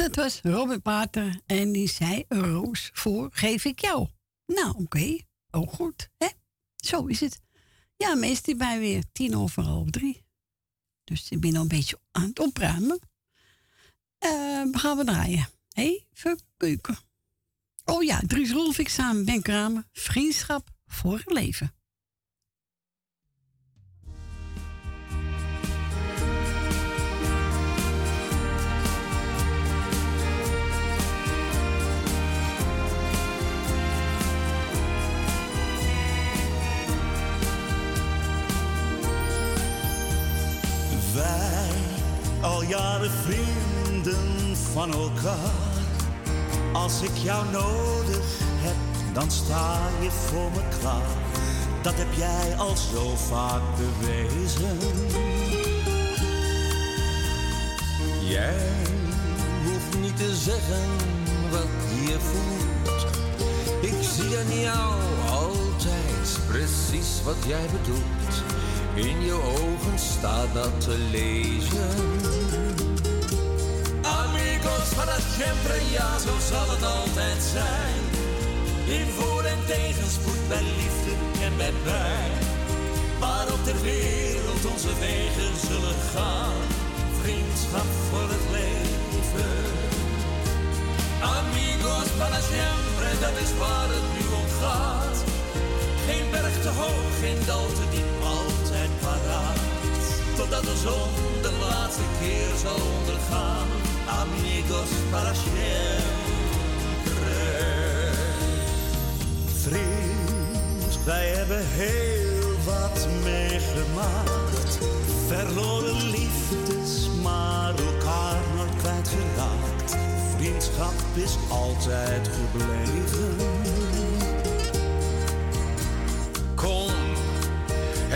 dat was Robert Pater en die zei een roos voor geef ik jou. Nou, oké. Oh, goed. Hè? Zo is het. Ja, meestal bij weer tien over half drie. Dus ik ben al een beetje aan het opruimen. We gaan we draaien. Even keuken. Oh ja, Dries Rolfik samen Ben Kramer. Vriendschap voor het leven. Al jaren vrienden van elkaar. Als ik jou nodig heb, dan sta je voor me klaar. Dat heb jij al zo vaak bewezen. Jij hoeft niet te zeggen wat je voelt. Ik zie aan jou altijd precies wat jij bedoelt. In je ogen staat dat te lezen. Amigos para siempre, ja, zo zal het altijd zijn. In voor- en tegenspoed, bij liefde en bij pijn. waar op ter wereld onze wegen zullen gaan. Vriendschap voor het leven. Amigos para siempre, dat is waar het nu om gaat. Geen berg te hoog, geen dal te diep. Totdat de zon de laatste keer zal ondergaan. Amigos para siempre. Vriend, wij hebben heel wat meegemaakt. Verloren liefdes, maar elkaar nooit kwijtgeraakt. Vriendschap is altijd gebleven.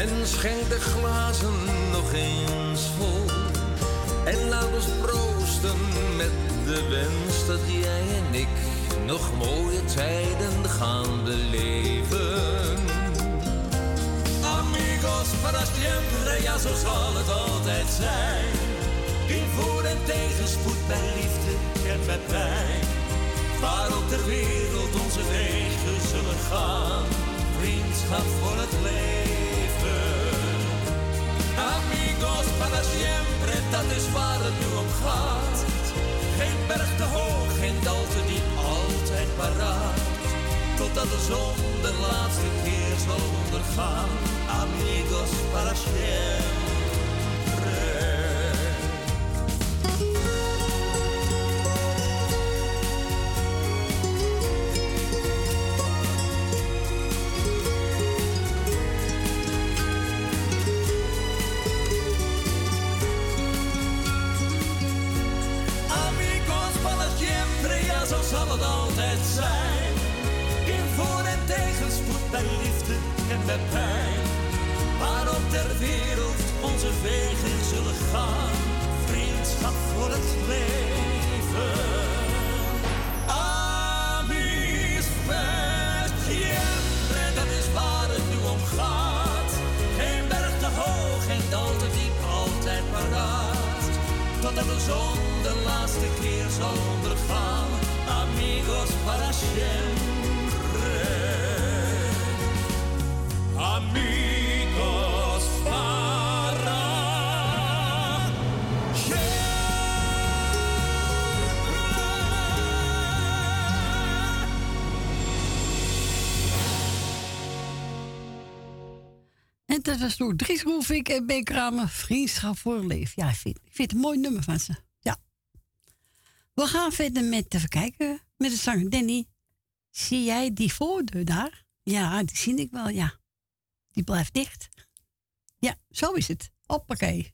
En schenk de glazen nog eens vol. En laat ons proosten met de wens dat jij en ik nog mooie tijden gaan beleven. Amigos para siempre, ja zo zal het altijd zijn. In voor- en tegenspoed, bij liefde en bij pijn. Waar op ter wereld onze wegen zullen gaan. Vriendschap voor het leven. Amigos para siempre, dat is waar het nu om gaat. Geen berg te hoog, geen dal te diep, altijd paraat. Totdat de zon de laatste keer zal ondergaan. Amigos para siempre. Dat was door en Ben Kramer. Vriendschap voor. Ja, ik vind, ik vind het een mooi nummer van ze. Ja. We gaan verder met, even kijken, met de zanger Danny. Zie jij die voordeur daar? Ja, die zie ik wel, ja. Die blijft dicht. Ja, zo is het. Hoppakee.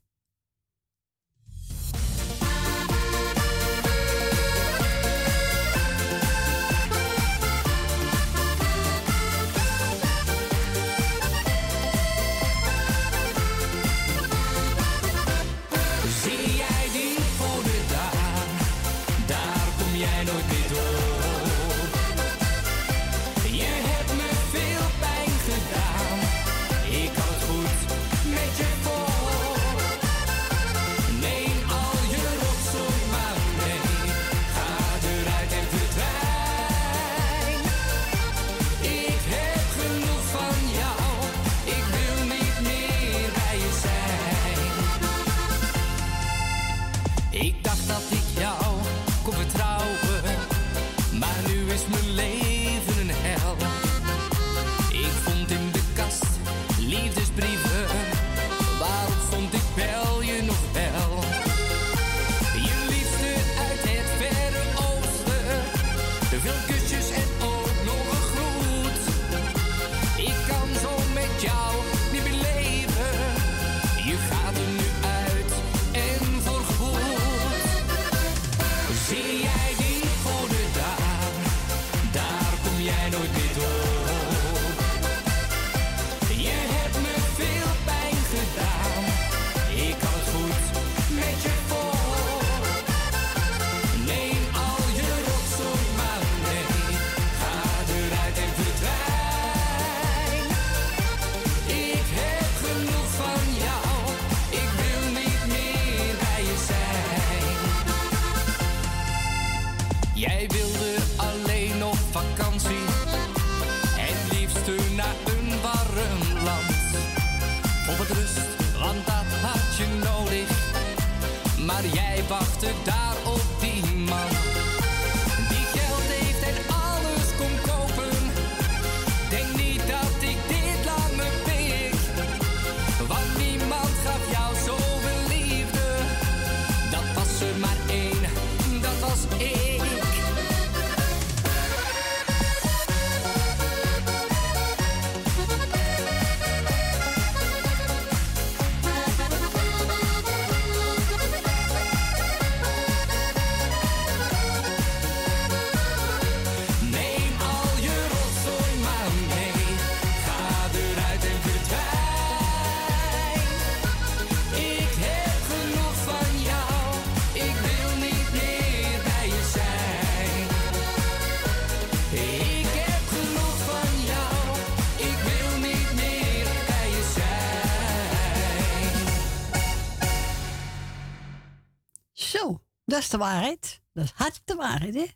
de waarheid. Dat is hard de waarheid, hè?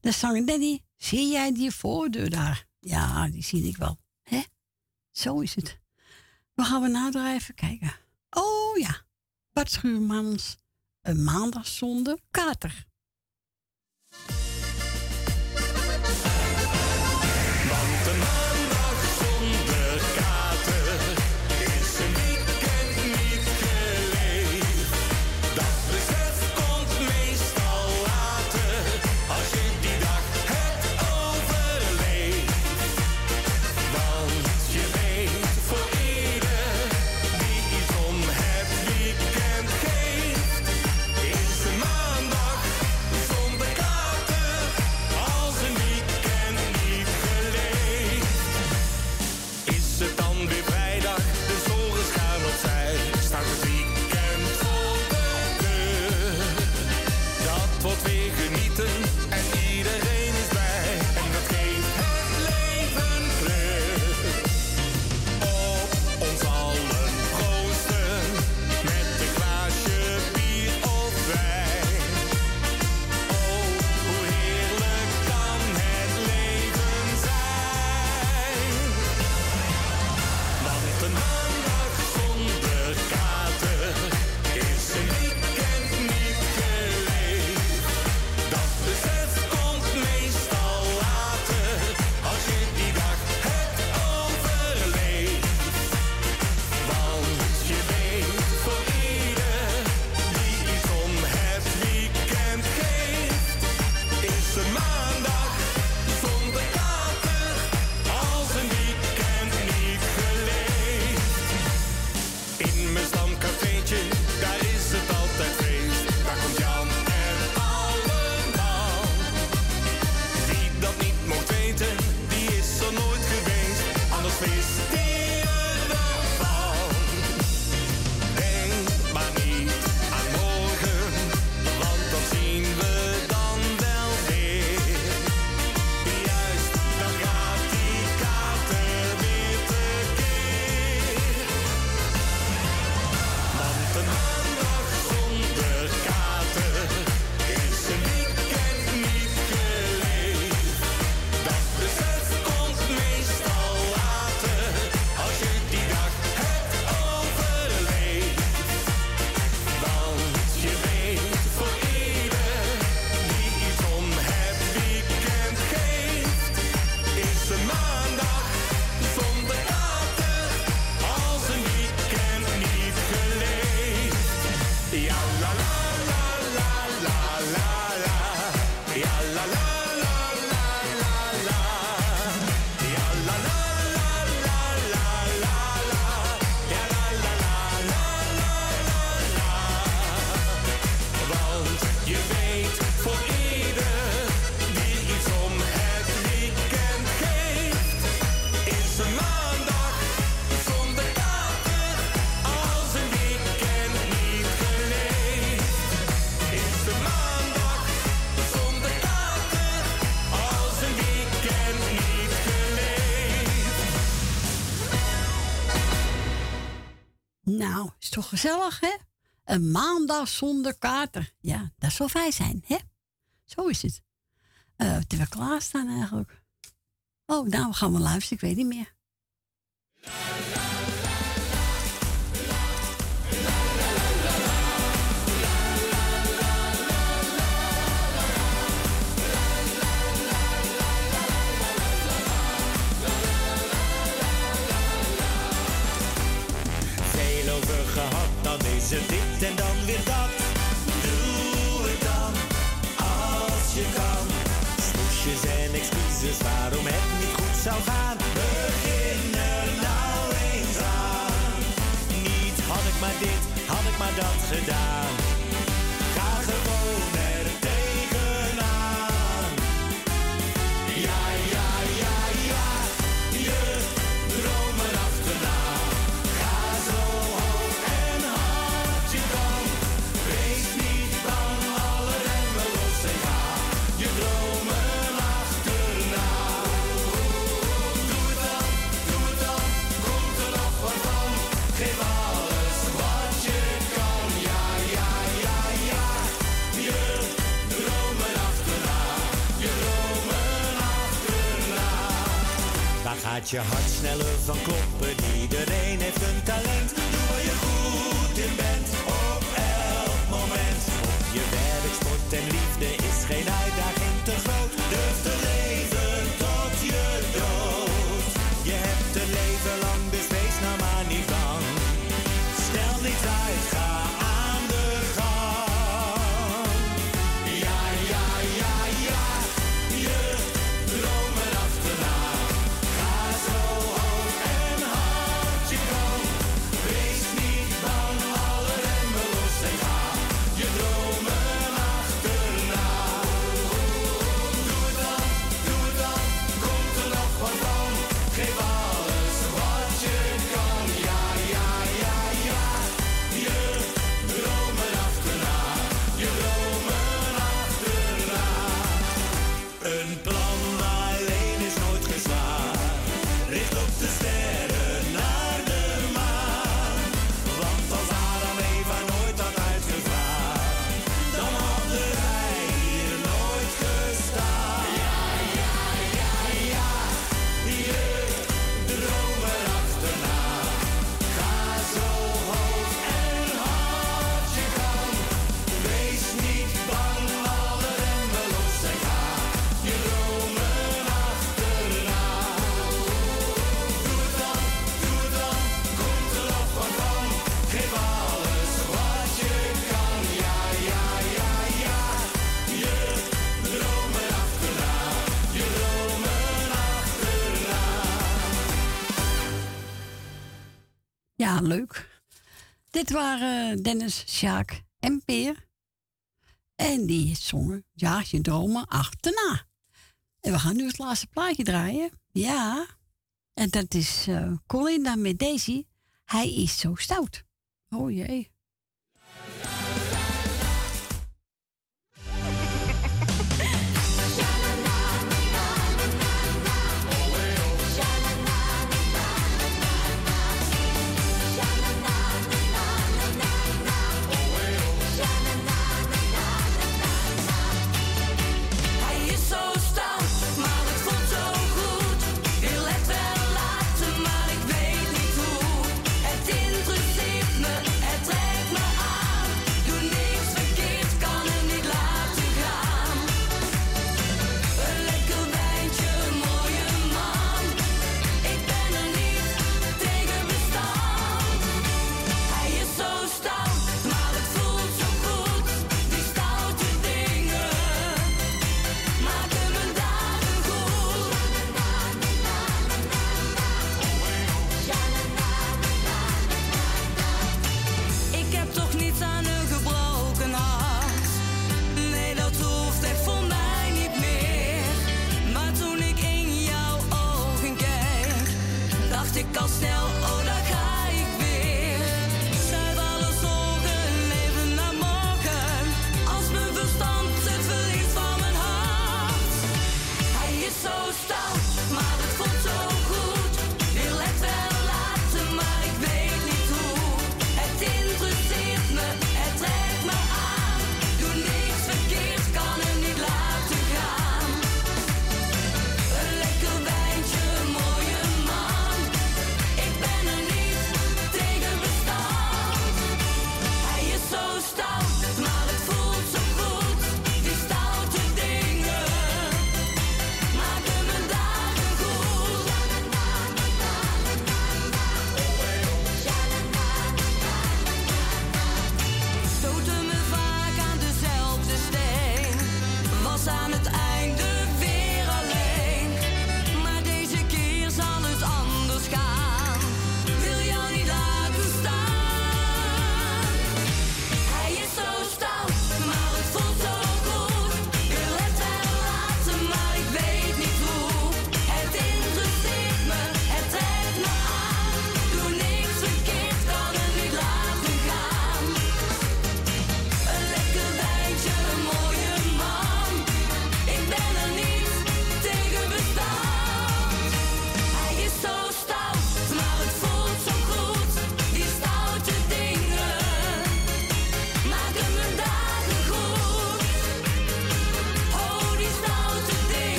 Dan zang Danny, zie jij die voordeur daar? Ja, die zie ik wel. Hè? Zo is het. We gaan we nader even kijken. Oh ja, Bart Schuurmans, een maandagsonde kater. toch gezellig, hè? Een maandag zonder kater Ja, dat zou fijn zijn, hè? Zo is het. Eh, uh, te we klaarstaan eigenlijk. Oh, nou gaan we luisteren, ik weet niet meer. Deze dit en dat. je hart sneller van kloppen. Iedereen heeft een talent. Doe waar je goed in bent. Dit waren Dennis, Sjaak en Peer. En die zongen Jaag je dromen achterna. En we gaan nu het laatste plaatje draaien. Ja. En dat is Colin Colinda met Daisy. Hij is zo stout. Oh jee.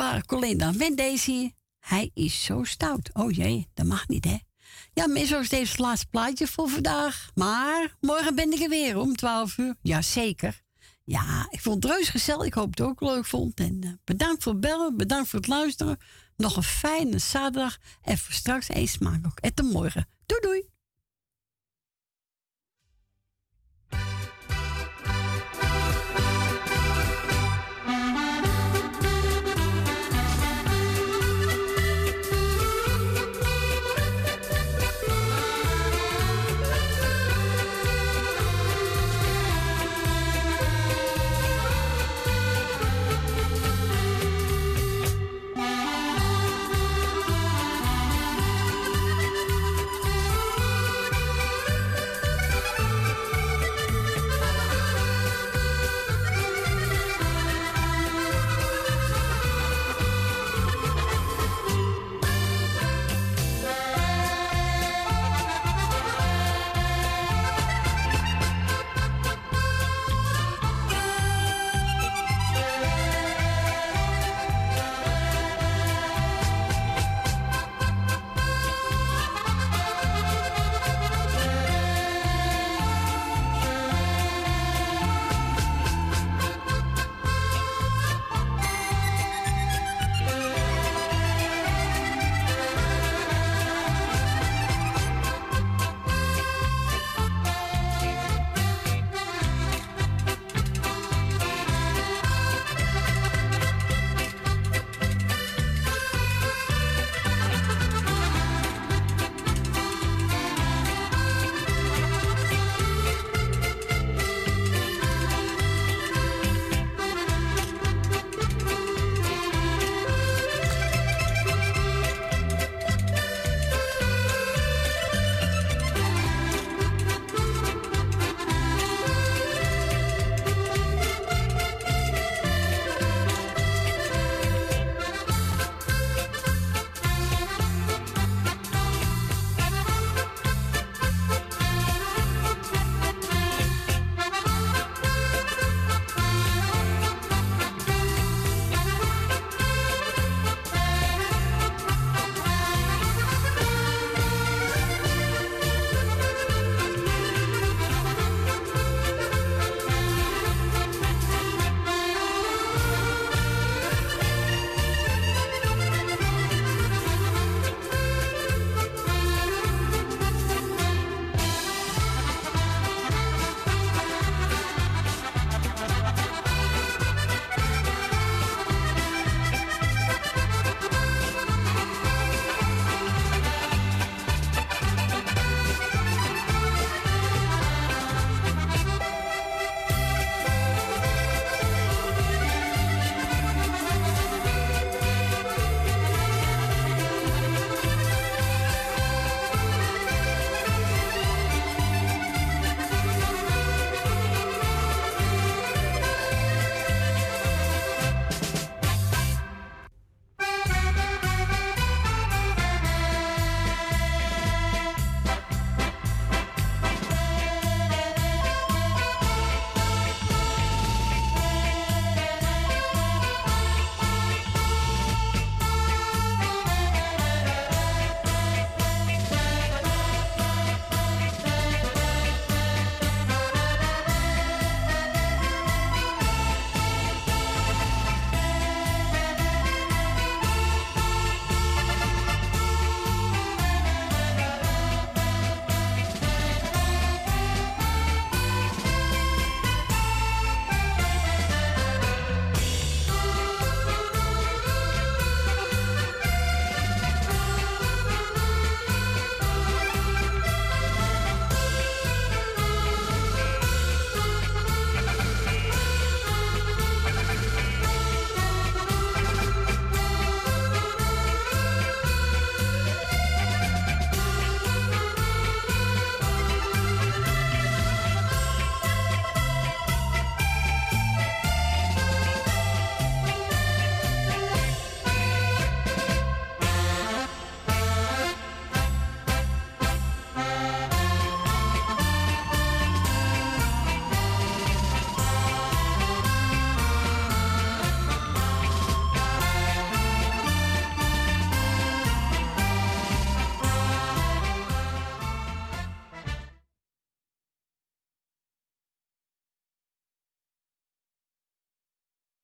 Waren Colinda en Daisy. Hij is zo stout. Oh jee, dat mag niet, hè? Ja, meestal is deze het laatste plaatje voor vandaag. Maar morgen ben ik er weer om 12 uur. Jazeker. Ja, ik vond het gezellig. Ik hoop het ook leuk vond. En eh, bedankt voor het bellen. Bedankt voor het luisteren. Nog een fijne zaterdag. En voor straks eet smaak ook. En tot morgen. Doei doei.